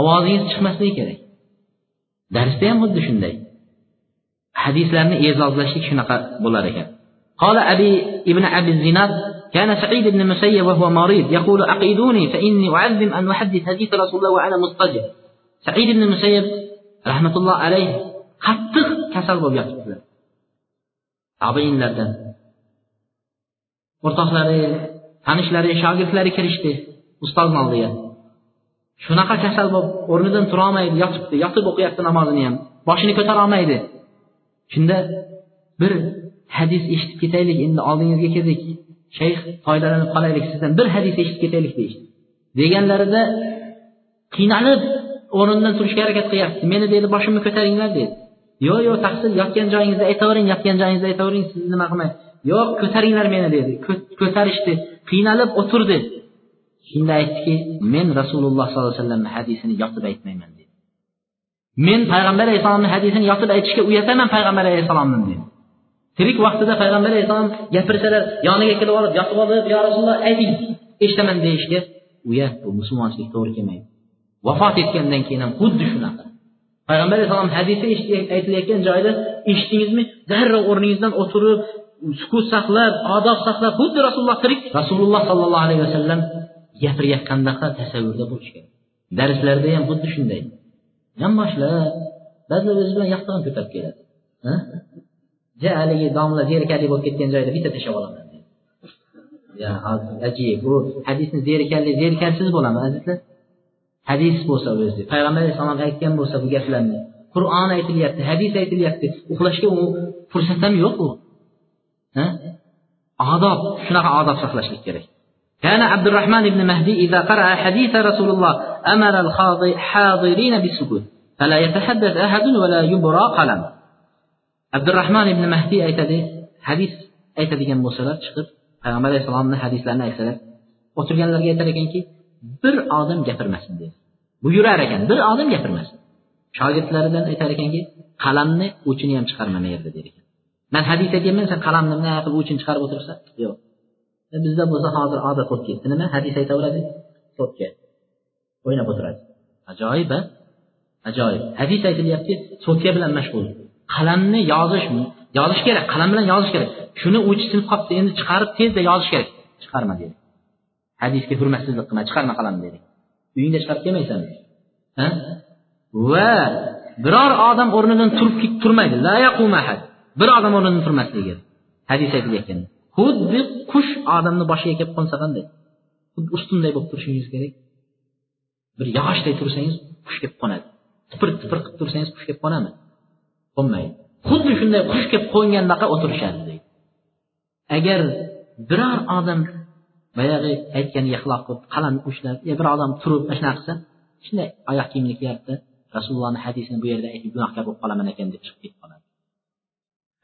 ovozingiz chiqmasligi kerak darsda ham xuddi shunday hadislarni e'zozlashlik shunaqa bo'lar ekan قال أبي ابن أبي الزناد كان سعيد بن المسيب وهو مريض يقول أقيدوني فإني أعظم أن أحدث حديث رسول الله وأنا مضطجع سعيد بن المسيب rahmatulloh alayh qattiq kasal bo'lib yotibdilar abeinlardan o'rtoqlari tanishlari shogirdlari kirishdi. Ustozni oldiga shunaqa kasal bo'lib o'rnidan turolmaydi yotibdi. Yotib o'qiyapti namozini ham. Boshini ko'tarolmaydi shunda bir hadis eshitib ketaylik endi oldingizga keldik shayx foydalanib qolaylik sizdan bir hadis eshitib ketaylik deyishdi. Deganlarida qiynalib o'rnimdan turishga harakat qilyapti. Meni deydi boshimni ko'taringlar dedi. Yo'q yo'q taqsir yotgan joyingizda aytavering yotgan joyingizda aytavering siz nima qilmang. Yo'q ko'taringlar meni dedi. Ko'tarishdi qiynalib o'tirdi. Shunda aytdiki men rasululloh sollallohu alayhi vasallamni hadisini yotib aytmayman dedi. Men payg'ambar alayhissalomni hadisini yotib aytishga uyataman payg'ambar alayhissalomni dedi. Tirik vaqtida payg'ambar alayhissalom gapirsalar yoniga kelib olib yotib olib yo rasululloh ayting eshitaman deyishga uyat bu musulmonchilik to'g'ri kelmaydi. Vafot etgandan keyin ham xuddi shunaqa. Payg'ambar alayhissalom hadisi aytilayotgan joyda eshitdingizmi? Darrov o'rningizdan o'tirib sukut saqlab odob saqlab xuddi rasululloh tirik. Rasululloh sollallohu alayhi vasallam gapirayotgandaqa tasavvurda bo'lish kerak darslarda ham xuddi shunday. Yonboshlab ba'zilar o'zi bilan yoqtig'ini ko'tarib keladi. Ja haligi domla zerikarli bo'lib ketgan joyda bitta tashlab olaman ajib bu hadisni zerikarli zerikarsiz bo'laman azizlar. Hadis bo'lsa o'zi payg'ambar alayhissalom aytgan bo'lsa bu gaplarni qur'on aytilyapti hadis aytilyapti uxlashga u fursat ham yo'q u odob shunaqa odob saqlashlik kerak كان عبد الرحمن بن مهدي إذا قرأ حديث رسول الله أمر الحاضرين بالسكوت فلا يتحدث أحد ولا يبرى قلم عبد الرحمن بن مهدي aytadi hadis aytadigan bo'lsalar chiqib payg'ambar alayhissalomni hadislarini aytsalar o'tirganlarga aytar ekanki bir odim gapirmasin dedi. Buyurar ekan bir odim gapirmasin. Shogirdlaridan aytar ekanki qalamni uchini ham chiqarma yerda der ekan. Man hadis aytyapman sen qalamni bunaqa qilib uchini chiqarib o'tirsan yo'q. E, bizda bo'lsa hozir odat bo'lib ketdi. Nima? Hadis aytaveradi so'tga. O'ynab o'tiradi. Ajoyib a ajoyib. Hadis aytilyapti so'tka bilan mashg'ul. Qalamni yozish yozish kerak qalam bilan yozish kerak. Shuni uchi sinib qolibdi endi chiqarib tezda yozish kerak. Chiqarma deydi hadisga hurmatsizlik qilma chiqarma qalamni dedi. Uyingda chiqarib kelmaysan va biror odam o'rnidan turib turmaydi. Bir odam o'rnidan turmasligi. Hadis aytilayotgan xuddi qush odamni boshiga kelib qo'nsa qanday? Xuddi ustunday bo'lib turishingiz kerak. Bir yog'ochday tursangiz qush kelib qo'nadi. Tipir tipir qilib tursangiz qush kelib qo'nadimi qo'nmaydi. Xuddi shunday qush kelib qo'ngandaqa o'tirishadi deydi. Agar biror odam boyagi aytgan xilof qilib qalamni ushlab e, bir odam turib mana shunaqa qilsa shunday oyoq kiyimni kiyapti. Rasulullohni hadisini bu yerda aytib gunohkor bo'lib qolaman ekan deb chiqib ketib qoladi.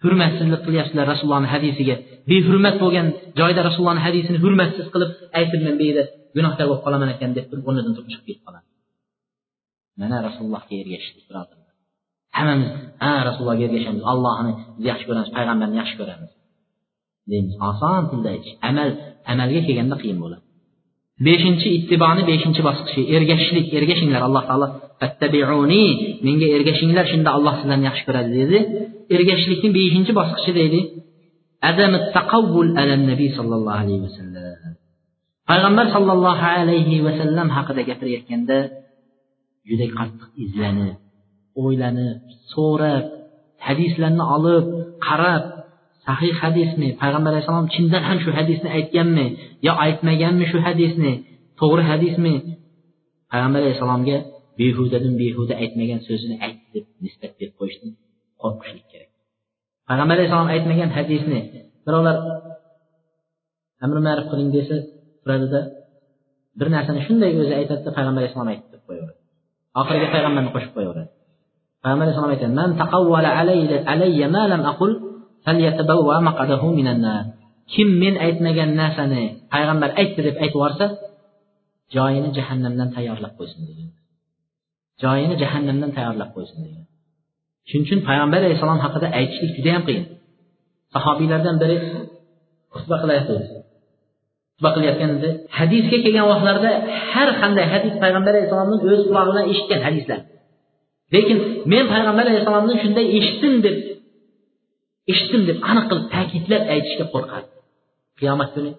Hurmatsizlik qilyapsizlar rasulullohni hadisiga. Behurmat bo'lgan joyda rasulullohni hadisini hurmatsiz qilib aytib men bu yerda gunohkor bo'lib qolaman ekan deb turib o'rnidan turib chiqib ketib qoladi. Mana rasulullohga ergashishlik birodarlar. Hammamiz ha rasulullohga ergashamiz allohni biz yaxshi ko'ramiz payg'ambarni yaxshi ko'ramiz. Deymiz oson tilda aytish amal amalga kelganda qiyin bo'ladi. Beshinchi ittiboni beshinchi bosqichi. Ergashishlik ergashinglar alloh taolo. Fattabiuni menga ergashinglar shunda alloh sizlarni yaxshi ko'radi dedi ergashishlikni beshinchi bosqichi deydi. Taqavvul ala nabiy sollallohu alayhi vasallam payg'ambar sollallohu alayhi vasallam haqida gapirayotganda juda qattiq izlanib o'ylanib so'rab hadislarni olib qarab sahih hadismi payg'ambar alayhissalom chindan ham shu hadisni aytganmi yo aytmaganmi shu hadisni? To'g'ri hadismi? Payg'ambar alayhissalomga behudadan behuda aytmagan so'zini aytdi deb nisbat berib qo'yishdan qo'rqishlik kerak. Payg'ambar alayhissalom aytmagan hadisni birovlar amri ma'ruf qiling desa turadida bir narsani shunday o'zi aytadida payg'ambar alayhissalom aytdi deb qo'yaveradi. Oxiriga payg'ambarni qo'shib qo'yaveradi. Payg'ambar alayhissalom aytadi kim men aytmagan narsani payg'ambar aytdi deb aytib yuborsa joyini jahannamdan tayyorlab qo'ysin degan. Joyini jahannamdan tayyorlab qo'ysin degan. Shuning uchun payg'ambar alayhissalom haqida aytishlik juda yam qiyin. Sahobiylardan biri xutba qilyapti xutba qilayotganda hadisga kelgan vaqtlarda har qanday hadis payg'ambar alayhissalomni o'z qulog'i bilan eshitgan hadislar. Lekin men payg'ambar alayhissalomdan shunday eshitdim deb eshitdim deb aniq qilib ta'kidlab aytishga qo'rqadi. Qiyomat kuni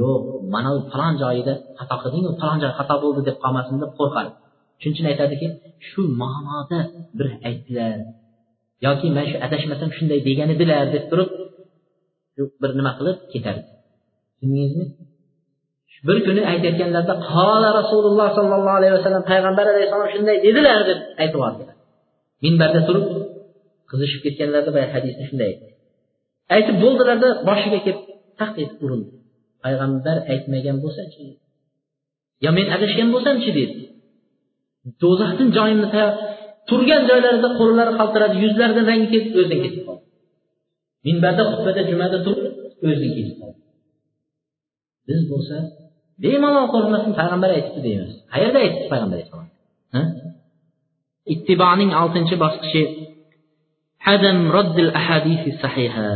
yo'q mana falon joyida xato qildingu falon joy xato bo'ldi deb qolmasin deb qo'rqadi. Shuning uchun aytadiki shu ma'noda bir aytdilar. Yoki man shu adashmasam shunday degan edilar deb turib bir nima qilib ketardi. Tushundingizmi? Bir kuni aytayotganlarida qola rasululloh sollallohu alayhi vasallam payg'ambar alayhissalom shunday dedilar deb aytib yubordilar minbarda turib qizishib ketganlarida boya hadisda shunday. Aytib bo'ldilarda boshiga kelib taq etib urildi payg'ambar aytmagan bo'lsachi? Yo men adashgan bo'lsamchi dedi do'zaxdan joyimni turgan joylarida qo'llari qaltiradi yuzlaridan rangi ketib o'zidan ketib qoldi. Minbarda xutbada jumada turib o'zidan ketib qoldi. Biz bo'lsa bemalol qo'rqmasdan payg'ambar aytibdi deymiz. Qayerda aytibdi payg'ambar alayhissalom? Ittiboning oltinchi bosqichi adam roddil ahadisi sahiha.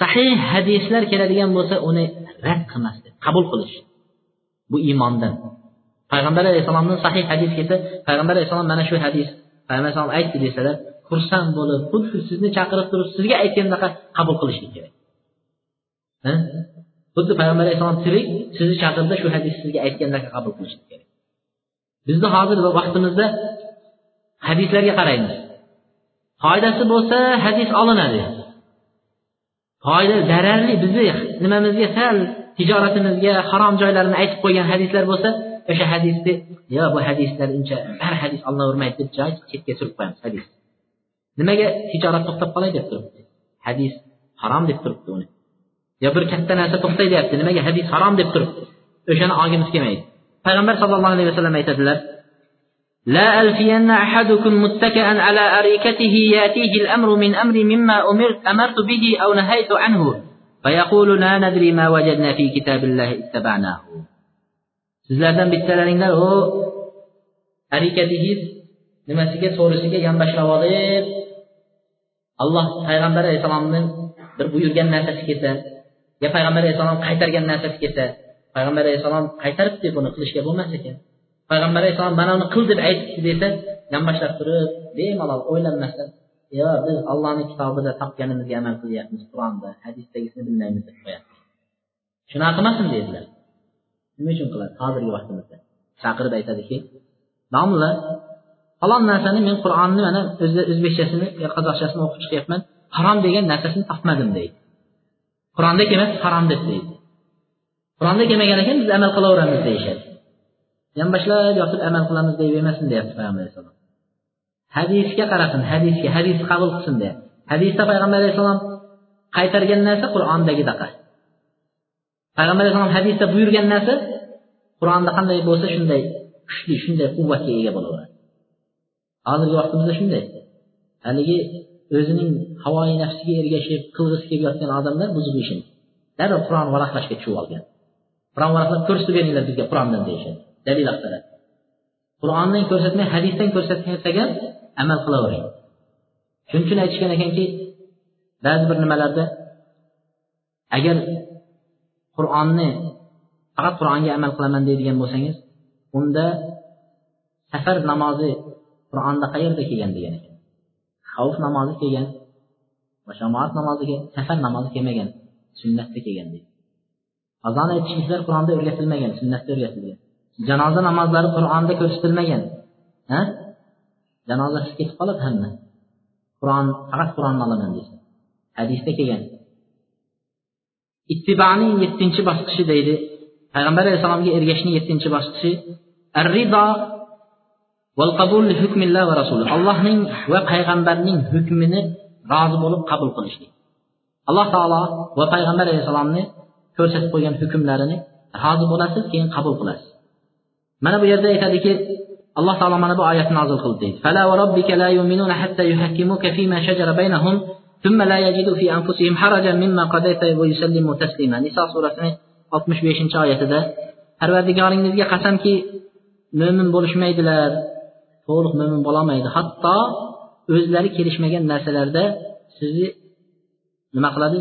Sahih hadislar keladigan bo'lsa uni rad qilmaslik qabul qilish bu iymondan. Payg'ambar alayhissalomdan sahih hadis kelsa payg'ambar alayhissalom mana shu hadis payg'ambar alayhissalom aytdi desalar xursand bo'lib xuddi sizni chaqirib turib sizga aytgandaqa qabul qilishlik kerak. Xuddi payg'ambar alayhissalom tirik sizni chaqirdi shu hadis sizga aytgandaqa qabul qilishlik kerak. Bizni hozir vaqtimizda hadislarga qaraymiz. Foydasi bo'lsa hadis olinadi. Foyda zararli bizni nimamizga sal tijoratimizga harom joylarini aytib qo'ygan hadislar bo'lsa o'sha hadisni yo bu hadislar uncha har hadis olinavermaydi deb joy chetga surib qo'yamiz hadis. Nimaga tijorat to'xtab qolay deb turibdi? Hadis harom deb turibdi uni. Yo bir katta narsa to'xtay deyapti nimaga hadis harom deb turibdi? O'shani olgimiz kelmaydi. Payg'ambar sallallohu alayhi vasallam aytadilar لا ألفين أحدكم متكئا على أريكته يأتيه الأمر من أمر مما أمرت أمرت به أو نهيت عنه فيقول لا ندري ما وجدنا في كتاب الله اتبعناه sizlardan bittalaringlar u arikatingiz nimasiga so'rishiga yonboshlab olib alloh payg'ambar alayhissalomni bir buyurgan narsasi kelsa yo payg'ambar alayhissalom qaytargan narsasi kelsa payg'ambar alayhissalom qaytaribdi buni qilishga bo'lmas ekan Payg'ambar alayhissalom mana uni qil deb aytibdi desa yonboshlab turib bemalol o'ylanmasdan yo biz ollohni kitobida topganimizga amal qilyapmiz qur'onda hadisdagisini bilmaymiz deb qo'yapmiz shunaqa qilmasin deydilar nima uchun qiladi hozirgi vaqtimizda? Chaqirib aytadiki domla falon narsani men qur'onni mana o'zbekchasini yo qozoqchasini o'qib chiqyapman harom degan narsasini topmadim deydi. Qur'onda kelmas harom deb deydi. Qur'onda kelmagan ekan biz amal qilaveramiz deyishadi. Yonboshlab yotib amal qilamiz deb emasin deyapti payg'ambar alayhissalom hadisga qarasin hadisga hadisni qabul qilsin deyapti hadisda payg'ambar alayhissalom qaytargan narsa qur'ondagidaqa payg'ambar alayhissalom hadisda buyurgan narsa qur'onda qanday bo'lsa shunday kuchli shunday quvvatga ega bo'laveradi. Hozirgi vaqtimizda shunday. Haligi o'zining havoyi nafsiga ergashib qilg'isi kelib yotgan odamlar buzib ishini darrov qur'on varaqlashga tushib olgan. Qur'on varaqlab ko'rsatib beringlar bizga qur'ondan deyishadi. Dalil axtaradi qur'ondan ko'rsatmay hadisdan ko'rsatsak amal qilavering shuning uchun aytishgan ekanki ba'zi bir nimalarda agar qur'onni faqat qur'onga amal qilaman deydigan bo'lsangiz unda safar namozi qur'onda qayerda kelgan degan ekan. Xavf namozi kelgan va shamoat namoziga safar namozi kelmagan sunnatda kelgan deydi. Azon aytishliklar qur'onda o'rgatilmagan sunnatda o'rgatilgan. Janoza namozlari qur'onda ko'rsatilmagan. Ha? Janozasiz ketib qoladi hamma. Qur'on faqat qur'onni olaman desa hadisda kelgan. Ittiboning yettinchi bosqichi deydi. Payg'ambar alayhissalomga ergashishning yettinchi bosqichi. Arrido val qabul hukmillah va rasuli allohning va payg'ambarning hukmini rozi bo'lib qabul qilishlik alloh taolo va payg'ambar alayhissalomni ko'rsatib qo'ygan hukmlarini rozi bo'lasiz keyin qabul qilasiz. Mana bu yerda aytadiki, alloh taolo mana bu oyatni nozil qildi deydi fala robbika la yu'minuna hatta yuhakkimuka fima shajara baynahum thumma la yajidu fi anfusihim harajan mimma qadayta va yusallimu taslima niso surasining 65 oyatida parvardigoringizga qasamki mo'min bo'lishmaydilar to'liq mo'min bo'lolmaydi hatto o'zlari kelishmagan narsalarda sizni nima qiladi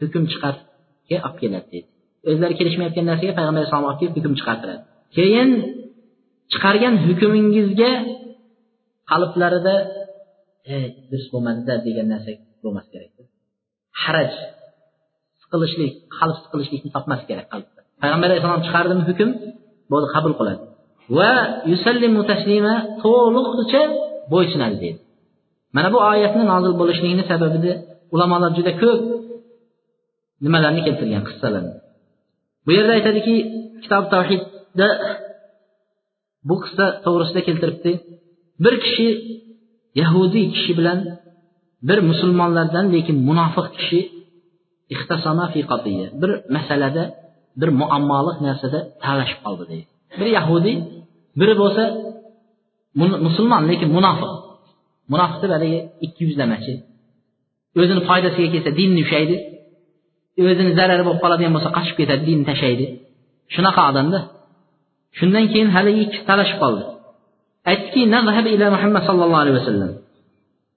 hukm chiqarishga olib keladi deydi o'zlari kelishmayotgan narsaga payg'ambar alayhisalom olib kelib hukm chiqartiradi keyin chiqargan hukmingizga qalblarida ey durust bo'lmadida degan narsa bo'lmas kerak haraj siqilishlik qalb siqilishlikni topmas kerak qalbda. Payg'ambar alayhissalom chiqardimi hukm bo'ldi qabul qiladi. Va yusallimu taslima to'liqcha bo'ysunadi deydi. Mana bu oyatni nozil bo'lishligini sababini ulamolar juda ko'p nimalarni keltirgan qissalarni. Bu yerda aytadiki kitob tavhidda bu qissa to'g'risida keltiribdi. Bir kishi yahudiy kishi bilan bir musulmonlardan lekin munofiq kishi bir masalada bir muammoliq narsada talashib qoldi deydi. Bir yahudiy biri bo'lsa musulmon lekin munofiq. Munofiq deb haligi ikki yuzlamachi o'zini foydasiga kelsa dinni ushlaydi o'zini zarari bo'lib qoladigan bo'lsa qochib ketadi dinni tashlaydi shunaqa odamda shundan keyin haligi ikki talashib qoldi. Aytdiki ila muhammad sallallohu alayhi vasallam.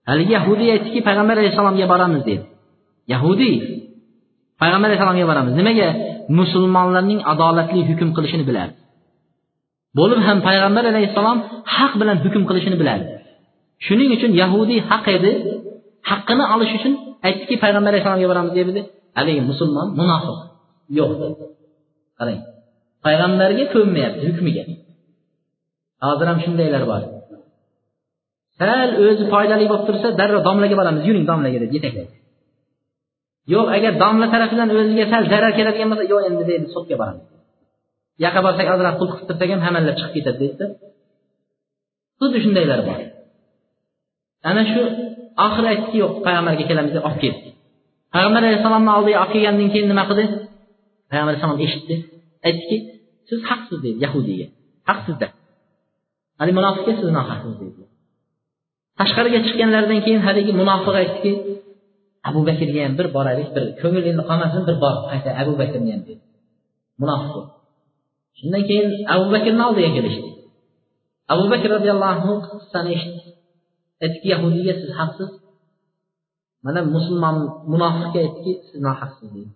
Haligi yahudiy aytdiki payg'ambar alayhissalomga boramiz dedi. Yahudiy payg'ambar alayhissalomga boramiz. Nimaga? Musulmonlarning adolatli hukm qilishini biladi bo'lib ham payg'ambar alayhissalom haq bilan hukm qilishini biladi shuning uchun yahudiy haq edi. Haqqini olish uchun aytdiki payg'ambar alayhissalomga boramiz dedi haligi musulmon munofiq. Yo'q qarang. Payg'ambarga ko'nmayapti hukmiga. Hozir ham shundaylar bor. Sal o'zi foydali bo'lib tursa darrov domlaga boramiz yuring domlaga deb yetaklaydi yo'q agar domla tarafidan o'ziga sal zarar keladigan bo'lsa yo'q endi deydi sudga boramiz. Yoqqa borsak ozroq pul qilib tursak ham hammanglar chiqib ketadi deydida xuddi shundaylar bor. Ana shu oxiri aytdiki yo'q payg'ambarga kelamiz deb olib keldi payg'ambar alayhissalomni oldiga olib kelgandan keyin nima qildi? Payg'ambar alayhissalom eshitdi. Aytdiki siz haqsiz deydi yahudiyga haqsizda haligi munofiqga siz nohaqsiz deydi. Tashqariga chiqqanlaridan keyin haligi munofiq aytdiki abu bakrga ham bir boraylik bir ko'ngil endi qolmasin bir borib qayta abu bakrni ham dedi munofiq. Shundan keyin abu bakrni oldiga kelishdi. Abu bakr roziyallohu anhu qissani eshitdi. Aytdiki yahudiyga siz haqsiz. Mana musulmon munofiqga aytdiki siz nohaqsiz dedi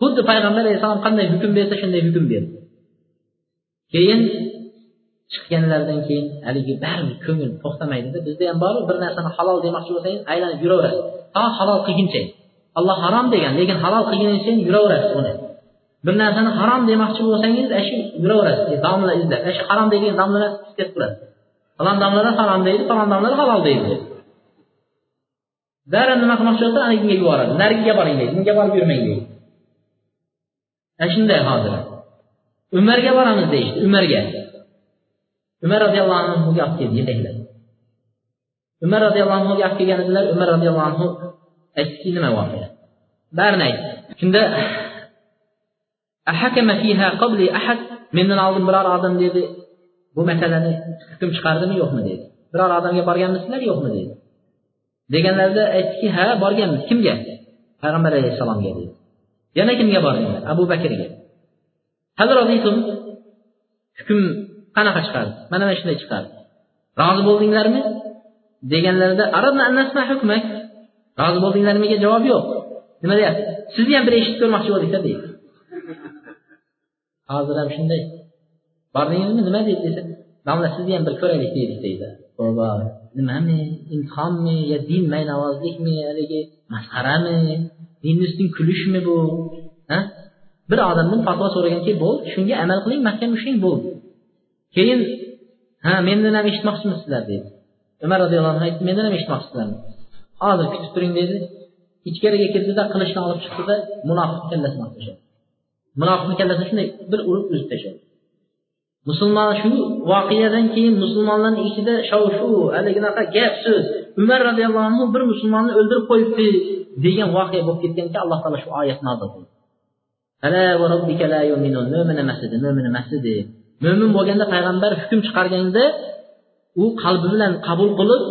xuddi payg'ambar alayhissalom qanday hukm bersa shunday hukm berdi. Keyin chiqqanlaridan keyin haligi baribir ko'ngil to'xtamaydida. Bizda ham boru bir narsani halol demoqchi bo'lsangiz aylanib yuraverasiz. To halol qilguncha. Alloh harom degan lekin halol qilguncha yuraverasiz uni. Bir narsani harom demoqchi bo'lsangiz ana shu yuraverasiz e, domla izlab ana shu harom deydigan domlalar ketib turadi falon domlalar harom deydi falon domlalar halol deydi. Darrov nima qilmoqchi bo'lsa anigiga yuboradi. Narigiga boring deydi bunga borib yurmang deydi. Ana shunday hozir. Umarga boramiz deyishdi umarga. Umar roziyallohu anhuga olib keldi yetaklab umar roziyallohu anhuga olib kelgandilar umar roziyallohu anhu aytdiki nima voqea barini aytdi. Shunda mendan oldin biror odam dedi bu masalani hukm chiqardimi yo'qmi? dedi. Biror odamga borganmisizlar yo'qmi? dedi. Deganlarida aytdiki ha borganmiz. Kimga? Payg'ambar alayhissalomga dedi. Yana kimga bordinglar abu bakrga. Hukm qanaqa chiqardi mana mana shunday chiqardi rozi bo'ldinglarmi? Deganlarida rozi bo'ldinglarmiga javob yo'q. Nima deyapti? Sizni ham bir eshitib ko'rmoqchi bo'ldikda deydi. Hozir ham shunday. Bordingizmi nima deydi? desa domla sizni ham bir ko'raylik deylik deydi. Nimami? Imtihonmi? Yo din maynavozlikmi? Haligi masxarami? Dinni ustidan kulishmi bu? Bir odamdan fatvo so'raganki bo'ldi shunga amal qiling mahkam ushlang bo'ldi keyin ha mendan ham eshitmoqchimisizlar dedi umar roziyallohu anhu aytdi mendan ham eshitmoqchisizlarmi hozir kutib turing dedi ichkariga kirdida qilichni olib chiqdida munofiqni kallasini olib tashladi. Munofiqni kallasini shunday bir urib uzib tashladi. Musulmon shu voqeadan keyin musulmonlarni ichida shov shuv haliginaqa gap so'z. Umar roziyallohu anhu bir musulmonni o'ldirib qo'yibdi degan voqea bo'lib ketganki alloh taolo shu oyatni nozil qildi. Mo'min emas edi mo'min emas edi mo'min bo'lganda payg'ambar hukm chiqarganda u qalbi bilan qabul qilib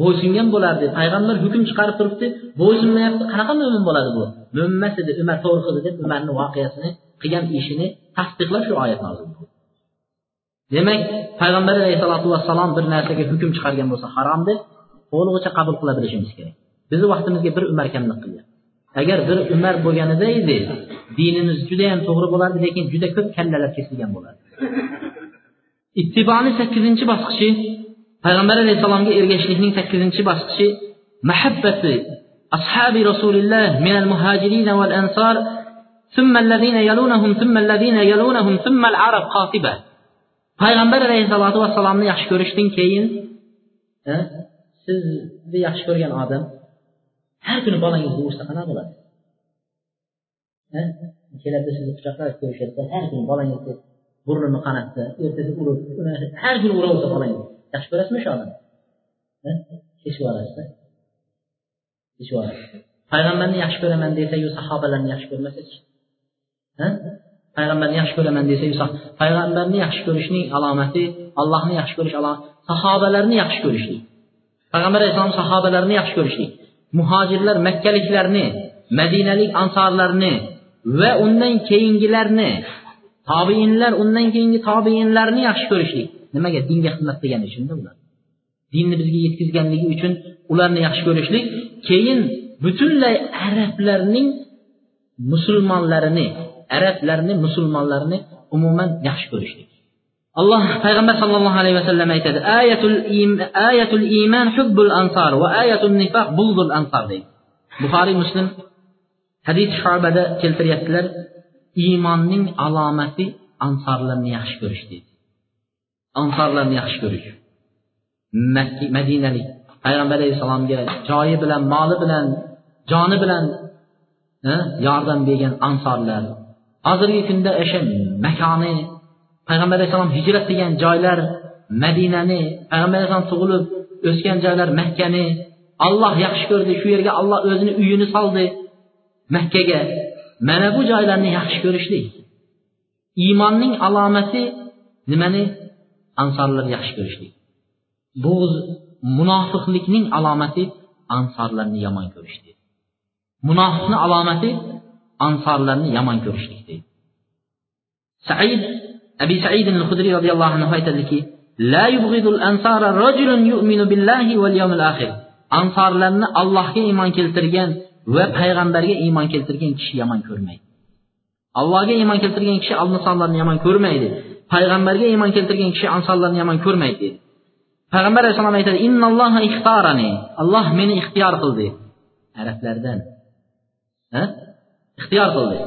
bo'ysungan bo'lardi. Payg'ambar hukm chiqarib turibdi bo'ysunmayapti. Qanaqa mo'min bo'ladi bu? Mo'min emas edi umar to'g'ri qildi deb umarni voqeasini qilgan ishini tasdiqlab shu oyat nozil demak payg'ambar alayhissalotu vassalom bir narsaga hukm chiqargan bo'lsa harom deb to'lig'icha qabul qila bilishimiz kerak. Bizni vaqtimizga bir umar kamlik qilyapti agar bir umar bo'lganida edi dinimiz judayam to'g'ri bo'lardi lekin juda ko'p kallalar kesilgan bo'lardi ittiboni sakkizinchi bosqichi payg'ambar alayhissalomga ergashishlikning sakkizinchi bosqichi mahabbati ashabi rasulilloh min al muhajirin val ansor ثم الذين يلونهم ثم الذين يلونهم ثم العرب قاطبة payg'ambar alayhissalotu vassalomni yaxshi ko'rishdan keyin sizni yaxshi ko'rgan odam Hər gün balanı doğursa nə olar? Hə? Gələndə siz uşaqlar görüşəcəksiniz. Hər gün balanı yoxdur. Burnunu qanatdı, ertəsi urur. Hər gün urursa balanı. Yaxşı görəsiniz uşaqlar. Hə? Heç varası. Heç varası. Peyğəmbərini yaxşı görəmən desə, yox sahabelərini yaxşı görməsək. Hə? Peyğəmbərini yaxşı görəmən desə, yox peyğəmbərini yaxşı görüşünün əlaməti Allahını yaxşı görüş, Allah sahabələrini yaxşı görüşdü. Peyğəmbər Əsəlam sahabələrini yaxşı görüşdü. Muhojirlar makkaliklarni madinalik ansorlarni va undan keyingilarni tobiinlar undan keyingi tobiinlarni yaxshi ko'rishlik. Nimaga? Dinga xizmat qilgani uchunda ular. Dinni bizga yetkazganligi uchun ularni yaxshi ko'rishlik. Keyin butunlay arablarning musulmonlarini arablarni musulmonlarni umuman yaxshi ko'rishlik. Alloh payg'ambar sallallohu alayhi vasallam aytadi ayatul ayatul iymon hubbul ansar va ayatul nifoq buldul ansar deydi. Buxoriy muslim hadis shobada keltiryaptilar iymonning alomati ansorlarni yaxshi ko'rish deydi. Ansorlarni yaxshi ko'rish. Madinalik payg'ambar alayhissalomga joyi bilan moli bilan joni bilan eh, yordam bergan ansorlar hozirgi kunda o'sha makoni payg'ambar alayhissalom hijrat qilgan joylar madinani payg'ambar alayhissalom tug'ilib o'sgan joylar makkani olloh yaxshi ko'rdi shu yerga olloh o'zini uyini soldi makkaga mana bu joylarni yaxshi ko'rishlik. İymonning alomati nimani? Ansorlar yaxshi ko'rishlik. Bu munofiqlikning alomati ansorlarni yomon ko'rishlik. Munofiqni alomati ansorlarni yomon ko'rishlik deydi said abi said al hudriy roziyallohu anhu aytadiki la yubghidul ansara rajulun yu'minu billahi wal yawmil akhir. Ansorlarni allohga iymon keltirgan va payg'ambarga iymon keltirgan kishi yomon ko'rmaydi. Allohga iymon keltirgan kishi ansorlarni yomon ko'rmaydi. Payg'ambarga iymon keltirgan kishi ansorlarni yomon ko'rmaydi. Dedi payg'ambar alayhissalom aytadi innalloha ixtorani alloh meni ixtiyor qildi. Arablardan. Ixtiyor qildi.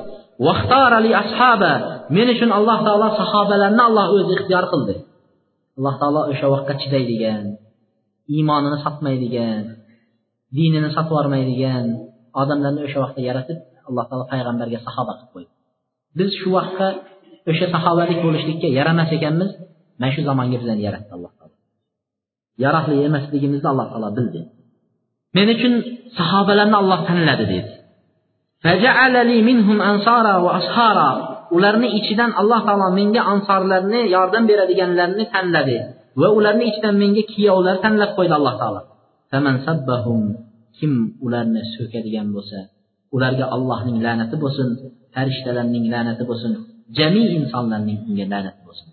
Men uchun alloh taolo sahobalarni alloh o'zi ixtiyor qildi. Alloh taolo o'sha vaqtga chidaydigan iymonini sotmaydigan dinini sotib yubormaydigan odamlarni o'sha vaqtda yaratib alloh taolo payg'ambarga sahoba qilib qo'ydi. Biz shu vaqtda o'sha sahobalik bo'lishlikka yaramas ekanmiz mana shu zamonga bizlarni yaratdi alloh taolo. Yaroqli emasligimizni alloh taolo bildi. Men uchun sahobalarni alloh tanladi dedi. Ularni ichidan alloh taolo menga ansorlarni yordam beradiganlarni tanladi va ularni ichidan menga kuyovlar tanlab qo'ydi alloh taolo. kim ularni so'kadigan bo'lsa ularga allohning la'nati bo'lsin farishtalarning la'nati bo'lsin jami insonlarning unga la'nati bo'lsin.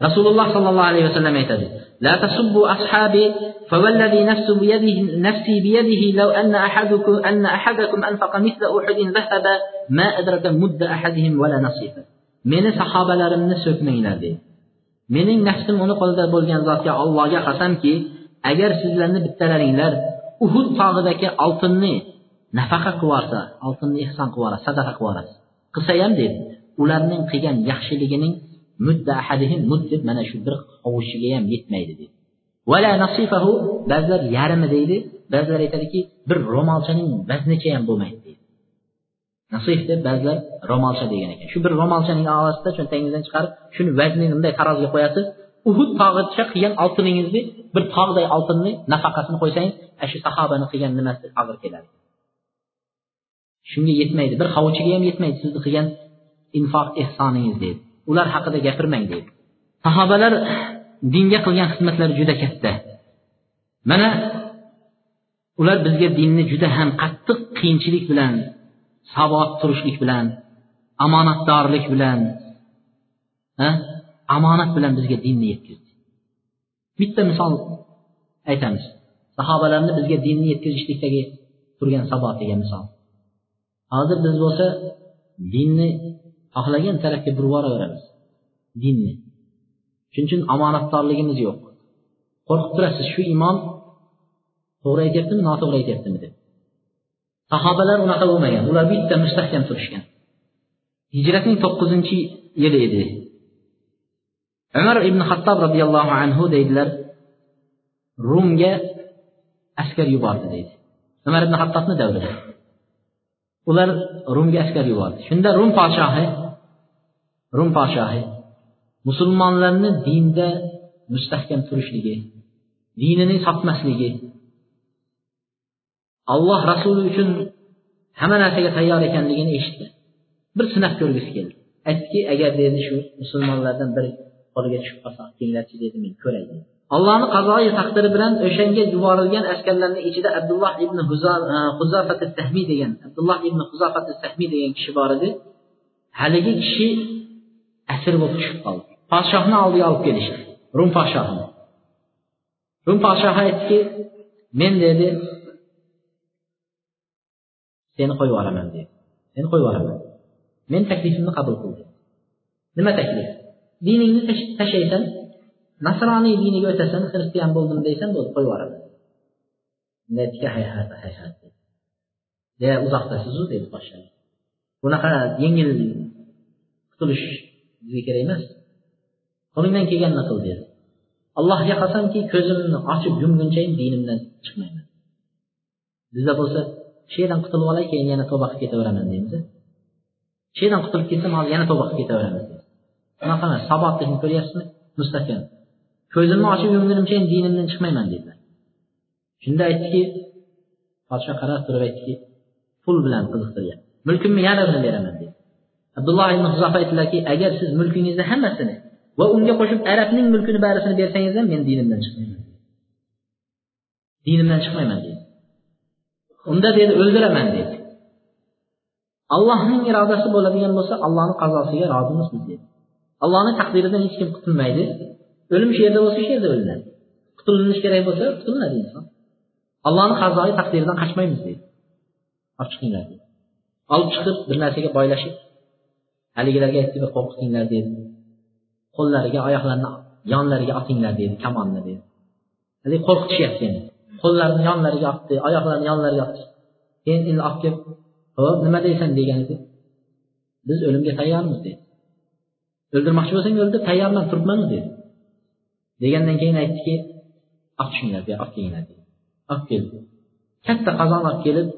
Rasululloh sollallohu alayhi vasallam aytadi لا تسبوا أصحابي فوالذي نفس بيده نفسي بيده لو أن أحدكم أن أحدكم أنفق مثل أحد ذهبا ما أدرك مد أحدهم ولا نصيفه meni sahobalarimni so'kmanglar deydi mening nafsim uni qo'lida bo'lgan zotga allohga qasamki agar sizlarni bittalaringlar uhud tog'idagi oltinni nafaqa qilib yuborsa oltinni ehson qilib yuborasiz sadaqa qilib yuborasiz qilsa ham dedi ularning qilgan yaxshiligining mudda ahadihim mud deb mana shu bir hovuchiga ham yetmaydi deydi. Vala nasifahu ba'zilar yarmi deydi ba'zilar aytadiki bir ro'molchaning vaznicha ham bo'lmaydi deydi. Nasif deb ba'zilar ro'molcha degan ekan. Shu bir ro'molchaning orasida cho'ntagingizdan chiqarib shuni vaznini bunday taroziga qo'yasiz uhud tog'icha qilgan oltiningizni bir tog'day oltinni nafaqasini qo'ysangiz ana shu sahobani qilgan nimasi og'ir keladi. Shunga yetmaydi. Bir hovuchiga ham yetmaydi sizni qilgan infoq ehsoningiz deydi. Ular haqida gapirmang deydi. Sahobalar dinga qilgan xizmatlari juda katta. Mana ular bizga dinni juda ham qattiq qiyinchilik bilan sabot turishlik bilan omonatdorlik bilan omonat bilan bizga dinni yetkazdi. Bitta misol aytamiz. Sahobalarni bizga dinni yetkazishlikdagi turgan degan misol. Hozir biz bo'lsa dinni xohlagan tarafga burib yuboraveramiz dinni. Shuning uchun omonatdorligimiz yo'q. Qo'rqib turasiz shu imom to'g'ri aytyaptimi noto'g'ri aytyaptimi deb. Sahobalar unaqa bo'lmagan. Ular bitta mustahkam turishgan. Hijratning to'qqizinchi yili edi. Umar ibn hattob roziyallohu anhu deydilar rumga askar yubordi deydi. Umar ibn hattobni davrida. Ular rumga askar yubordi. Shunda rum podshohi rum podshohi musulmonlarni dinda mustahkam turishligi dinini sotmasligi alloh rasuli uchun hamma narsaga tayyor ekanligini eshitdi. Bir sinab ko'rgisi keldi. Aytdiki agar dedi shu musulmonlardan bir qo'liga tushib qolsa kelinglarchi dedi men ko'ray dedi allohni qazoyi taqdiri bilan o'shanga yuborilgan askarlarni ichida abdulloh ibn e, huzafat sahmiy degan abdulloh ibn huzafat sahmiy degan kishi bor edi. Haligi kishi asir bo'lib tushib qoldi. Podshohni oldiga olib kelishdi. Rum podshohini rum podshohi aytdiki men dedi seni qo'yib yuboraman dedi. Seni qo'yib yuboraman men taklifimni qabul qildim. nima taklif? Diningni tashlaysan. Nasroniy diniga o'tasan xristian bo'ldim deysan bo'ldi qo'yib yuboraman aytdiki hayhat hayhat e uzoqdasizu dedi podsho bunaqa yengil qutulish bizga kerak emas. Qo'lingdan kelganini qil dedi allohga qasamki ko'zimni ochib yumgunchayin dinimdan chiqmayman. Bizda bo'lsa shu qutulib olay keyin yana tavba qilib ketaveraman deymiz shu qutulib ketsam hozir yana tavba qilib ketaveraman unaqa emas sabotlikni ko'ryapsizmi? Mustahkam. Ko'zimni ochib yumgunimcha dinimdan chiqmayman dedilar shunda aytdiki podsho qarab turib aytdiki pul bilan qiziqtiryapti mulkimni yarmini beraman dedi. Abdulloh ibn huzofa aytdilarki agar siz mulkingizni hammasini va unga qo'shib arabning mulkini barisini bersangiz ham men dinimdan chiqmayman dinimdan chiqmayman dedi. Unda dedi o'ldiraman dedi. Allohning irodasi bo'ladigan bo'lsa allohni qazosiga rozimiz dedi. Allohni taqdiridan hech kim qutulmaydi. O'lim shu yerda bo'lsa shu yerda o'linadi qutulinish kerak bo'lsa qutulinadi inson. Allohni qazoi taqdiridan qochmaymiz deydi. Olib chiqinglar deydi. Olib chiqib bir narsaga boylashib haligilarga aytdi qo'rqitinglar dedi qo'llariga oyoqlarini yonlariga otinglar dedi kamonni dedi haligi qo'rqitishyapti endi. Qo'llarini yonlariga otdi oyoqlarini yonlariga otdi. Keyin endi olib kelib ho'p nima deysan? degan edi. Biz o'limga tayyormiz dedi o'ldirmoqchi bo'lsang o'ldir tayyorman turibman dedi. Degandan keyin aytdiki olib tushinglar bu olib kelinglar dedi olib keldi katta qozon olib kelib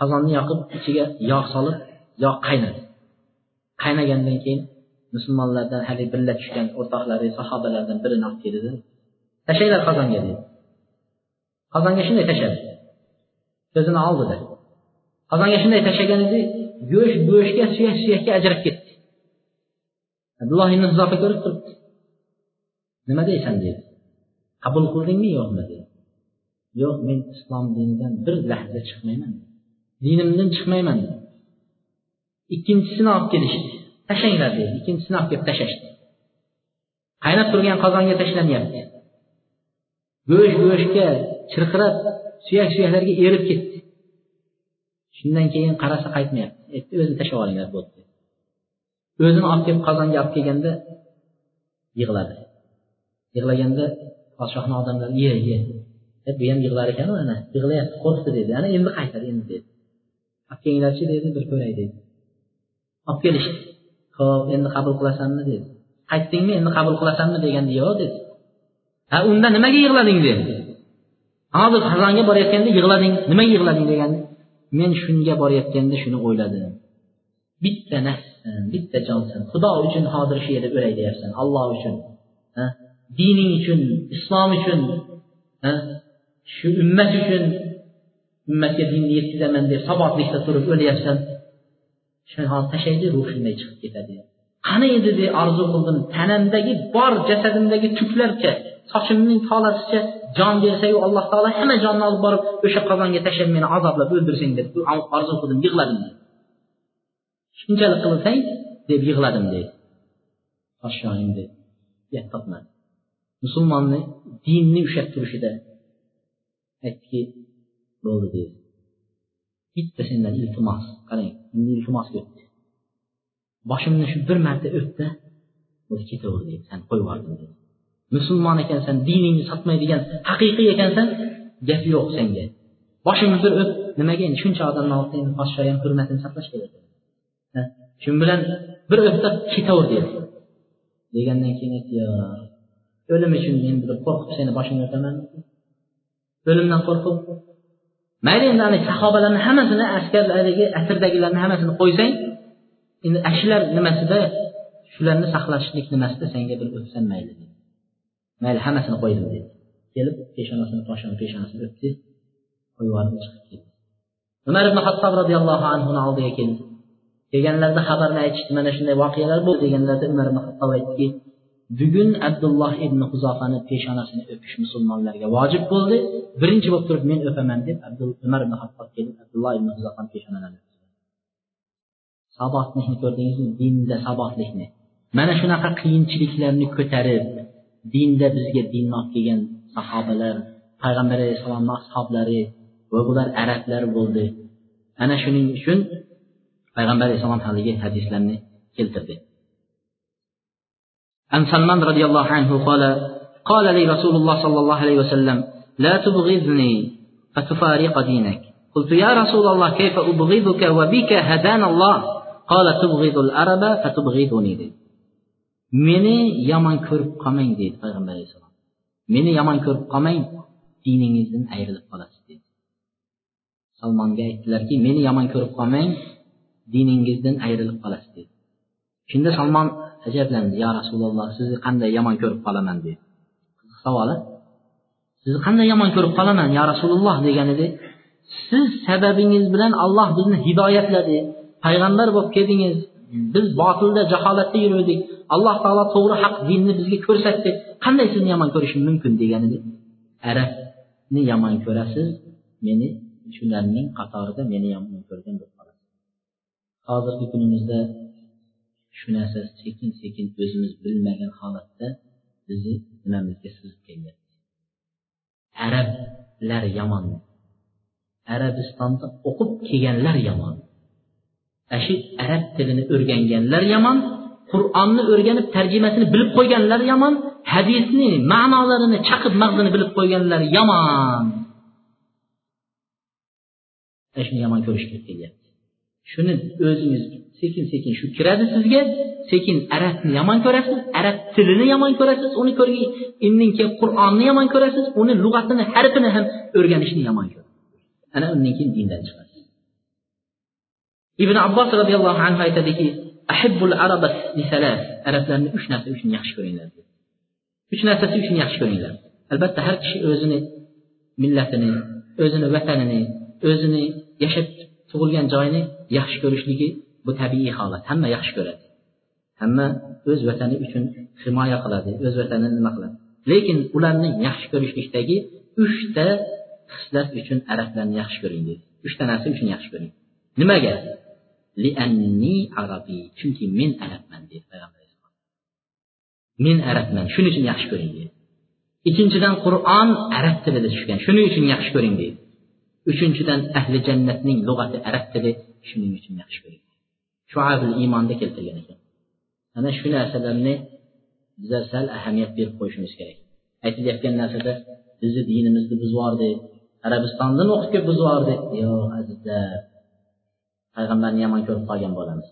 qozonni yoqib ichiga yog' solib yog' qaynadi. Qaynagandan keyin musulmonlardan haligi birga tushgan o'rtoqlari sahobalardan birini olib keldi. Tashlanglar qozonga dedi. Qozonga shunday tashladi. Ko'zini oldida qozonga shunday tashlagan edi go'sht go'shtga suyak suyakka ajrab ketdi. Abdulloh ibn ko'rib turibdi. Nima deysan dedi qabul qildingmi yo'qmi dedi yo'q men islom dinidan bir lahza chiqmayman. Dinimdan chiqmayman. Ikkinchisini olib kelishdi. Tashlanglar dedi. Ikkinchisini olib kelib tashlashdi. Qaynab turgan qozonga tashlanyapti. Go'sht go'shtga chirqirab suyak suyaklarga erib ketdi. Shundan keyin qarasa qaytmayapti. Aytdi o'zini tashlab olinglar bo'ldi o'zini olib kelib qozonga olib kelganda yig'ladi. Yig'laganda podshohni odamlari ye ye deb bu ham yig'lar ekanu ana yig'layapti qo'rqdi dedi. Ana endi qaytadi endi dedi. Olib kelinglarchi dedi bir ko'ray dedi. Olib kelishdi ho'p endi qabul qilasanmi dedi. Qaytdingmi endi qabul qilasanmi deganda yo'q dedi. Ha unda nimaga yig'lading dedi. Hozir qazonga borayotganda yig'lading nimaga yig'lading deganda men shunga borayotganda shuni o'yladim. Bitta nafssan bitta jonsan xudo uchun hozir shu yerda o'lay deyapsan alloh uchun dining uchun islom uchun shu ummat uchun ummatga dinni yetkazaman deb sabotlikda turib o'lyapsan shuni hozir tashlaydi ruh shunday chiqib ketadi qani edi deb orzu qildim tanamdagi bor jasadimdagi tuklarcha sochimning tolasicha jon bersayu alloh taolo hamma jonni olib borib o'sha qozonga tashlab meni azoblab o'ldirsang deb orzu qildim yig'ladim shunchalik qilsang deb yig'ladim deydi podshohim deb gap topmadi musulmonni dinni ushlab turishida aytdiki bo'ldi dedi bitta sendan iltimos qarang endi iltimos o'tdi boshimni shu bir marta o'pda bo'ldi ketaver dedi sen qo'yib yubordim dedi musulmon ekansan diningni sotmaydigan haqiqiy ekansan gap yo'q senga. Boshingni bir o'p nimaga endi shuncha odamni oldida endi ham hurmatini saqlash kerak shu bilan bir o'pda ketaver dedi degandan keyin aytdi yo o'lim uchun men bilib qo'rqib seni boshingga o'taman o'limdan qo'rqib. Mayli endi ana sahobalarni hammasini askarlardagi asrdagilarni hammasini qo'ysang endi ashular nimasida shularni saqlashlik nimasida senga bir o'tsam mayli mayli hammasini qo'ydim dedi. Kelib peshonasini poshoni peshonasini o'pdi qo'yib chiqib ketdi. Umar ibn hattob roziyallohu anhuni oldiga keldi. Kelganlarida xabarni aytishdi mana shunday voqealar bo'ldi deganlarida umar ibn hattob aytdiki bugun abdulloh ibn huzofani peshonasini o'pish musulmonlarga vojib bo'ldi. Birinchi bo'lib turib men o'paman deb abdul umar ibn hattob kelib abdulloh ibn huzofani peshonalarini sabotlikni ko'rdingizmi? Dinda sabotlikni. Mana shunaqa qiyinchiliklarni ko'tarib dinda bizga dinni olib kelgan sahobalar payg'ambar alayhissalomni ashoblari va bular arablar bo'ldi. Ana shuning uchun payg'ambar alayhissalom haligi hadislarni keltirdi. عن سلمان رضي الله عنه قال قال لي رسول الله صلى الله عليه وسلم لا تبغضني فتفارق دينك قلت يا رسول الله كيف أبغضك وبك هدانا الله قال تبغض العرب فتبغضني دي. مني يمن كرب قمين دي پیغمبر اسلام مني يمن كرب قمين دينيزن ayrılıp قلس دي. سلمان قلت مني يمن كرب قمين دينيزن ayrılıp قلس دي. Şimdi Salman ajablandi yo rasululloh sizni qanday yomon ko'rib qolaman? dedi. Savoli sizni qanday yomon ko'rib qolaman yo rasululloh? degan edi. Siz sababingiz bilan alloh bizni hidoyatladi. Payg'ambar bo'lib keldingiz. Biz botilda jaholatda yuruvdik. Alloh taolo to'g'ri haq dinni bizga ko'rsatdi. Qanday sizni yomon ko'rishim mumkin? degan edi. Arabni yomon ko'rasiz meni shularning qatorida meni yomon ko'rgan bo'lib qolasiz. Hozirgi kunimizda shu narsa sekin sekin o'zimiz bilmagan holatda bizni nimamizga sizib kelyapti arablar yomon. Arabistonda o'qib kelganlar yomon. Ana arab tilini o'rganganlar yomon qur'onni o'rganib tarjimasini bilib qo'yganlar yomon hadisni ma'nolarini chaqib mag'zini bilib qo'yganlar yomon. Ana shuni yomon ko'rishga kelyapti shuni o'zingiz sekin sekin shu kiradi sizga. Sekin arabni yomon ko'rasiz arab tilini yomon ko'rasiz uni undan keyin qur'onni yomon ko'rasiz uni lug'atini harfini ham o'rganishni yomon ko'rasiz. Ana undan keyin dindan chiqasiz. İbn abbos roziyallohu anhu aytadiki ahibbul araba arablarni uch narsa uchun yaxshi ko'ringlar uch narsasi uchun yaxshi ko'ringlar. Albatta har kishi o'zini millatini o'zini vatanini o'zini yashab tug'ilgan joyini yaxshi ko'rishligi bu tabiiy holat. Hamma yaxshi ko'radi. Hamma o'z vatani uchun himoya qiladi o'z vatanini nima qiladi. Lekin ularni yaxshi ko'rishlikdagi uchta xislat uchun arablarni yaxshi ko'ring deydi uchta narsa uchun yaxshi ko'ring. Nimaga? Lianni arabiy chunki men arabman deydi payg'ambar men arabman shuning uchun yaxshi ko'ring deydi ikkinchidan qur'on arab tilida tushgan shuning uchun yaxshi ko'ring deydi uchinchidan ahli jannatning lug'ati arab tili shuning uchun yaxshi ko'ring shuabul iymonda keltirgan ekan. Ana shu narsalarni bizlar sal ahamiyat berib qo'yishimiz kerak. Aytilayotgan narsada bizni dinimizni buzvordi arabistondan o'qib kelib buzib yo'q azizlar. Payg'ambarni yomon ko'rib qolgan bo'lamiz.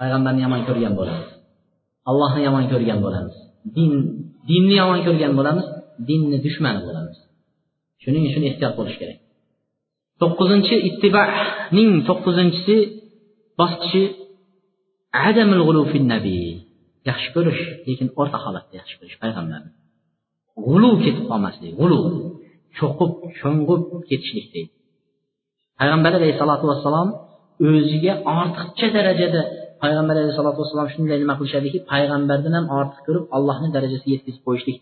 Payg'ambarni yomon ko'rgan bo'lamiz. Allohni yomon ko'rgan bo'lamiz. Din dinni yomon ko'rgan bo'lamiz dinni dushmani bo'lamiz. Shuning uchun ehtiyot bo'lish kerak. To'qqizinchi ittibaning to'qqizinchisi bosqichi adamul nabiy yaxshi ko'rish lekin o'rta holatda yaxshi ko'rish payg'ambarni g'ulu ketib qolmaslik g'ulu. Cho'qib sho'ng'ib ketishlik deydi. Payg'ambar alayhissalotu vassalom o'ziga ortiqcha darajada payg'ambar alayhisalotu vassalom shunday nima qilishadiki payg'ambardan ham ortiq ko'rib allohni darajasiga yetkazib qo'yishlik.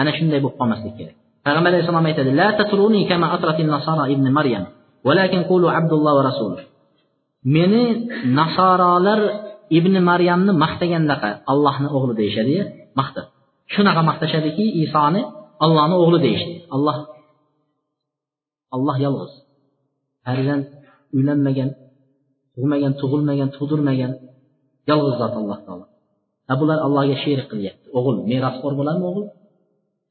Ana shunday bo'lib qolmaslik kerak. Payg'ambar alayhissalom aytadi la tatruni kama atratil nasara ibn maryam. Valakin qulu abdulloh va rasuluh meni nasorolar ibn maryamni maqtagandaqa allohni o'g'li deyishadiyu maqtab shunaqa maqtashadiki isoni allohni o'g'li deyishdi. Alloh alloh yolg'iz. Farzand uylanmagan tug'magan tug'ilmagan tug'dirmagan yolg'iz zot alloh taolo. A bular allohga sherik qilyapti. O'g'il merosxo'r bo'ladimi o'g'il?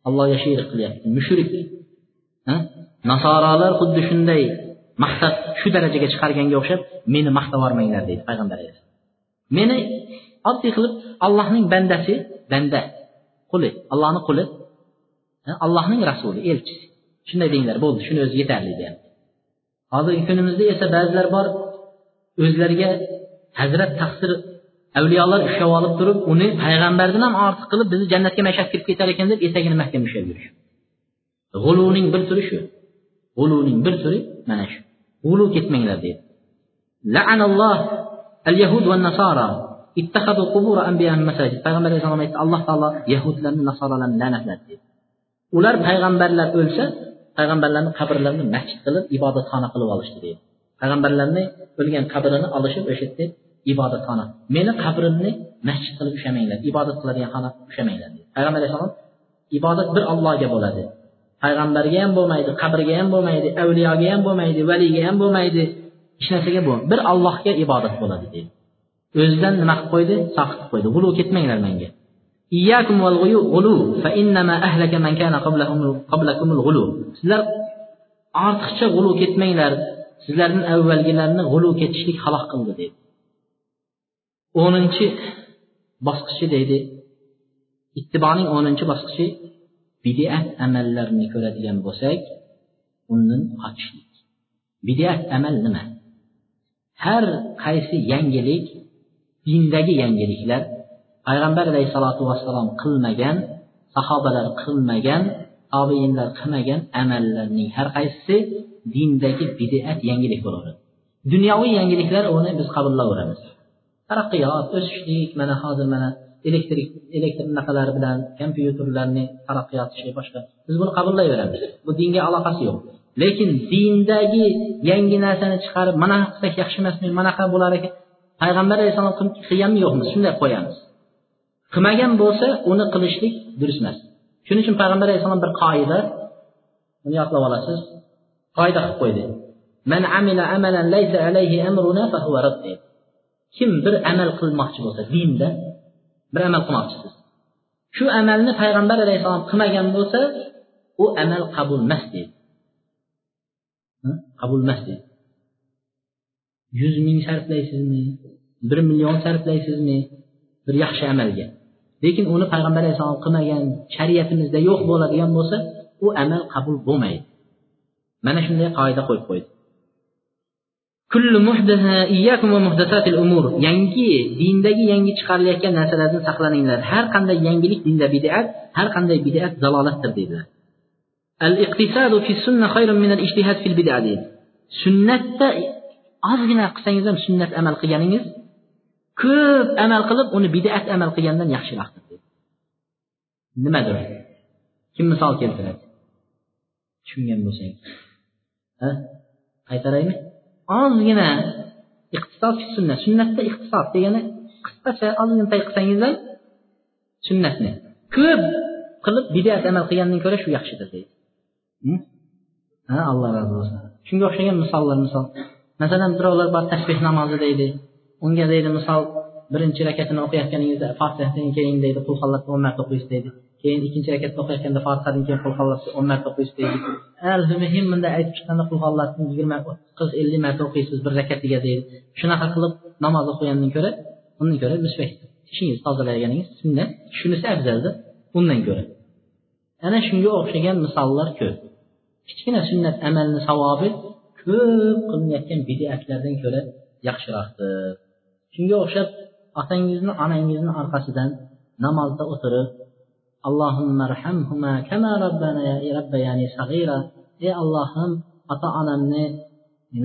Allohga sherik qilyapti. Mushrik. Nasorolar xuddi shunday maqsad shu darajaga chiqarganga o'xshab meni maqtab deydi payg'ambar alayhissalom meni oddiy qilib allohning bandasi banda quli allohni quli allohning rasuli elchisi. Shunday denglar bo'ldi shuni o'zi yetarli deyapti. Hozirgi kunimizda esa ba'zilar bor o'zlariga hazrat taqsir avliyolar ushlab olib turib uni payg'ambardan ham ortiq qilib bizni jannatga mashab kirib ketar ekan deb etagini mahkam ushlab yurish g'uluning bir turi shu. G'uluning bir turi mana shu. G'ulu ketmanglar deydi la'analloh al yahud va nasara. Ittakhadhu qubur anbiya'ihim masajid. Payg'ambar alayhissalom aytdi alloh taolo yahudlarni nasoralarni la'natladi dedi. Ular payg'ambarlar o'lsa payg'ambarlarni qabrlarini masjid qilib ibodatxona qilib olishdi deydi payg'ambarlarni o'lgan qabrini olishib o'sha yerda ibodatxona. Meni qabrimni masjid qilib ushlamanglar ibodat qiladigan xona ushlamanglar deydi payg'ambar alayhissalom ibodat bir allohga bo'ladi. Payg'ambarga ham bo'lmaydi qabrga ham bo'lmaydi avliyoga ham bo'lmaydi valiyga ham bo'lmaydi. Hech narsaga bo'lmaydi bir allohga ibodat bo'ladi deydi. O'zidan nima qilib qo'ydi? Sof qilib qo'ydi. G'ulu ketmanglar menga. Sizlar ortiqcha g'ulu ketmanglar. Sizlarning avvalgilarni g'ulu ketishlik halok qildi deydi. O'ninchi bosqichi deydi. Ittiboning o'ninchi bosqichi bidat amallarni ko'radigan bo'lsak undan qochishlik. Bidat amal nima? Har qaysi yangilik dindagi yangiliklar payg'ambar alayhissalotu vassalom qilmagan sahobalar qilmagan tobeinlar qilmagan amallarning har qaysisi dindagi bidat yangilik bo'laveradi dunyoviy yangiliklar uni biz qabullaveramiz taraqqiyot o'sishlik mana hozir mana elektrik elektr naqalari bilan kompyuterlarni taraqqiyoti shay boshqa biz buni qabullayveramiz. Bu dinga aloqasi yo'q. Lekin dindagi yangi narsani chiqarib mana qilsak yaxshi emasmi manaqa bo'lar ekan. Payg'ambar alayhissalom qilganmi yo'qmi shunday qo'yamiz. Qilmagan bo'lsa uni qilishlik durust emas. Shuning uchun payg'ambar alayhissalom bir qoida uni yodlab olasiz. Qoida qilib qo'ydi. Man amila amalan laysa alayhi amruna fahuva rad kim bir amal qilmoqchi bo'lsa dinda bir amal qilmoqchisiz. Shu amalni payg'ambar alayhissalom qilmagan bo'lsa u amal qabul emas deydi. Qabul emas deydi. Yuz ming sarflaysizmi bir million sarflaysizmi bir yaxshi amalga. Lekin uni payg'ambar alayhissalom qilmagan shariatimizda yo'q bo'ladigan bo'lsa u amal qabul bo'lmaydi. Mana shunday qoida qo'yib qo'ydi. Yangi dindagi yangi chiqarilayotgan narsalardan saqlaninglar. Har qanday yangilik dinda bidat har qanday bidat zalolatdir deydilar sunnatda ozgina qilsangiz ham sunnat amal qilganingiz ko'p amal qilib uni bidat amal qilgandan yaxshiroqdir nimadir? Kim misol keltiradi? Tushungan bo'lsangiz. Ha? Qaytaraymi? Ozgina iqtisod sunnat. Sunnatda iqtisod degani qisqacha ozgina qilsangiz ham sunnatni ko'p qilib bidat amal qilgandan ko'ra shu yaxshidir deydi. Ha alloh rozi bo'lsin shunga o'xshagan misollar misol. Masalan birovlar bor tasbeh namozi deydi. Unga deydi misol birinchi rakatini o'qiyotganingizda fotihadan keyin deydi qul o'n marta o'qiysiz deydi keyin ikkinchi rakatda o'qiyotganda fotihadan keyin qul o'n marta o'qiysiz deydi. Muhim bunday aytib chiqqanda qul yigirma qirq ellik marta o'qiysiz bir rakatiga deydi. Shunaqa qilib namoz o'qigandan ko'ra undan ko'ra tishingizni tozalaganingiz sunnat shunisi afzaldir undan ko'ra. Ana shunga o'xshagan misollar ko'p. Kichkina sunnat amalni savobi ko'p qilinayotgan bidatlardan ko'ra yaxshiroqdir. Shunga o'xshab otangizni onangizni orqasidan namozda o'tirib ey allohim ota onamni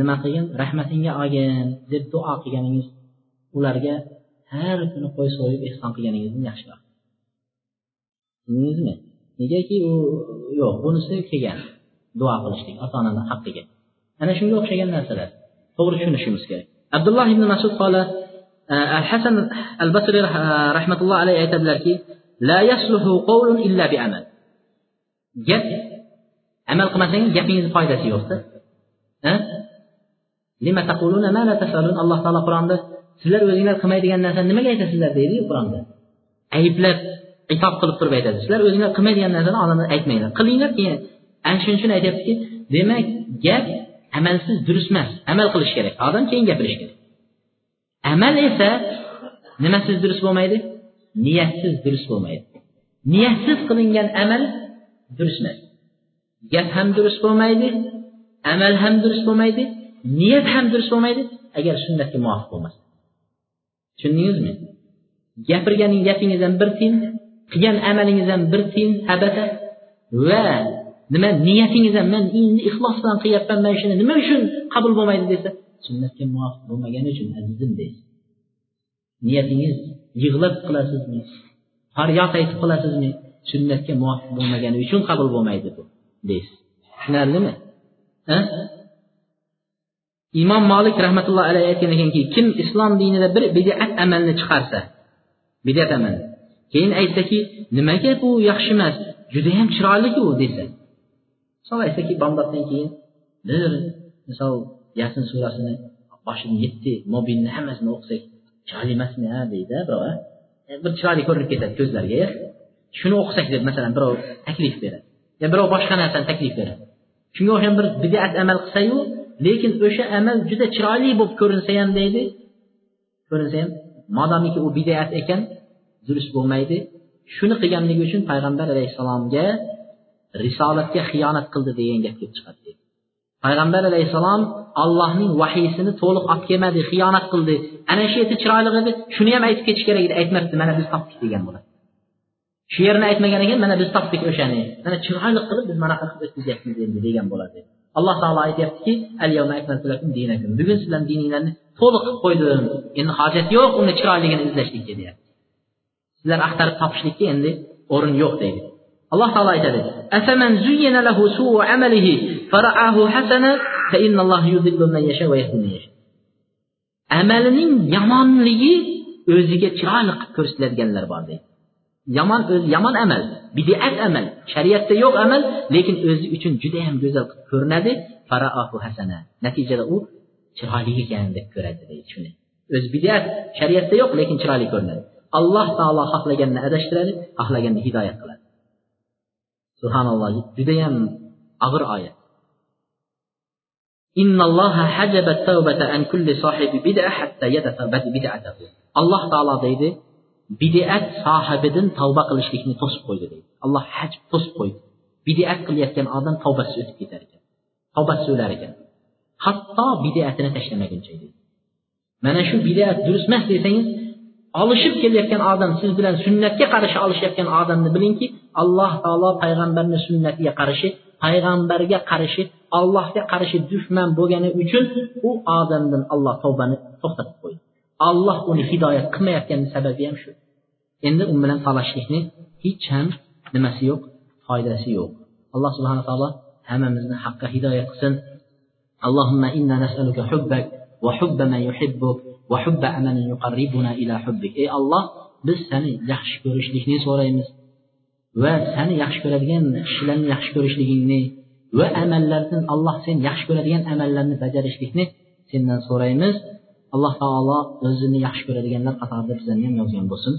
nima qilgin? Rahmatingga olgin deb duo qilganingiz ularga har kuni qo'y so'yib ehson qilganingizni yaxshiroq tushundingizmi negaki u yo'q bunisi kelgan duo qilishlik ota onani haqqiga. Ana shunga o'xshagan narsalar. To'g'ri tushunishimiz kerak. Abdulloh ibn masud qola al hasan al basriy rahmatulloh alayhi aytadilarki la yasluhu qawlun illa bi amal. Gap amal qilmasangiz gapingizni foydasi yo'qda lima taquluna ma la tafalun? Alloh taolo qur'onda sizlar o'zinglar qilmaydigan narsani nimaga aytasizlar deydiyu qur'onda. Ayblab itob qilib turib aytadi. Sizlar o'zinglar qilmaydigan narsani odamlar aytmanglar. Qilinglar keyin. Ana shuning uchun aytyaptiki demak gap amalsiz durust emas. Amal qilish kerak. Odam keyin gapirishi kerak. Amal esa nimasiz durust bo'lmaydi? Niyatsiz durust bo'lmaydi. Niyatsiz qilingan amal durust emas gap ham durust bo'lmaydi amal ham durust bo'lmaydi niyat ham durust bo'lmaydi agar sunnatga muvofiq bo'lmasa. Tushundingizmi? Gapirganing gapingiz ham bir tiyin qilgan amalingiz ham bir tiyin habata va nima niyatingiz ham man endi ixlos bilan qilyapman man shuni nima uchun qabul bo'lmaydi desa sunnatga muvofiq bo'lmagani uchun azizim deysiz. Niyatingiz yig'lab qilasizmi faryod aytib qilasizmi sunnatga muvofiq bo'lmagani uchun qabul bo'lmaydi bu deysiz. Tushunarlimi? Imom molik rahmatullohi alayhi aytgan ekanki kim islom dinida bir bidat amalni chiqarsa bidat amal keyin aytsaki nimaga bu yaxshi emas judayam chiroyliku desa misol aytsaki bomdoddan keyin bir misol yasin surasini boshini yetti mobinni hammasini o'qisak chiroyli emasmi a deydi birov e, bir chiroyli ko'rinib ketadi ko'zlariga e, shuni o'qisak deb masalan birov taklif beradi. Yo birov boshqa narsani taklif beradi. Shunga o'xshagan bir bidat amal qilsayu lekin o'sha amal juda chiroyli bo'lib ko'rinsa ham deydi. Ko'rinsa ham modomiki u bidat ekan durust bo'lmaydi. Shuni qilganligi uchun payg'ambar alayhissalomga risolatga xiyonat qildi degan gap kelib chiqadi. Payg'ambar alayhissalom allohning vahiysini to'liq olib kelmadi xiyonat qildi. Ana shu yerda chiroyli edi. Shuni ham aytib ketish kerak edi. Aytmabdi mana biz topdik degan bo'ladi. Shu yerni aytmagan ekan mana biz topdik o'shani. Mana chiroyli qilib biz mana qilib o'tkazyapmiz endi degan bo'ladi. Alloh taolo aytyaptiki bugun sizlarni dininglarni to'liq qilib qo'ydim. Endi hojat yo'q uni chiroyligini izlashlikka deyapti. Sizlar axtarib topishlikka endi o'rin yo'q deydi Allah Taala etdi. Əfəmən zuyyinə lehu su'u əməlihi fərəəhu hasanə fə innallaha yudillu men yəşə və yəhdi Əməlinin yamanlığı özünə çiraylı qılıb göstərilənlər var deyir. Yaman öz yaman əməl, bidət əməl, şəriətdə yox əməl, lakin özü üçün juda ham gözəl görünədi. Fərəəhu hasanə. Nəticədə o çiraylı gəlində görədi deyir şunu. Öz bidət şəriətdə yox, lakin çiraylı görünür. Allah Taala xohlaganını adashtiradi, xohlaganını hidoyat qiladi subhanalloh judayam og'ir oyat alloh taolo deydi bidat sohibidan tavba qilishlikni to'sib qo'ydi deydi. Alloh haj to'sib qo'ydi. Bidat qilayotgan odam tavbasiz o'tib ketar ekan. Tavbasiz o'lar ekan. Hatto bidatini tashlamaguncha deydi. Mana shu bidat durust emas desangiz olishib kelayotgan odam siz bilan sunnatga qarshi olishayotgan odamni bilingki alloh taolo payg'ambarni sunnatiga qarshi payg'ambarga qarshi allohga qarshi dushman bo'lgani uchun u odamdan alloh tavbani to'xtatib qo'ydi alloh uni hidoyat qilmayotgani sababi ham shu endi u bilan talashishlikni hech ham nimasi yo'q foydasi yo'q alloh subhana taolo hammamizni haqqa hidoyat qilsin اللهم إنا نسألك حبك وحب من يحبك ey alloh biz seni yaxshi ko'rishlikni so'raymiz va seni yaxshi ko'radigan kishilarni yaxshi ko'rishligingni va amallardan alloh sen yaxshi ko'radigan amallarni bajarishlikni sendan so'raymiz. Alloh taolo o'zini yaxshi ko'radiganlar qatorida bizlarni ham yozgan bo'lsin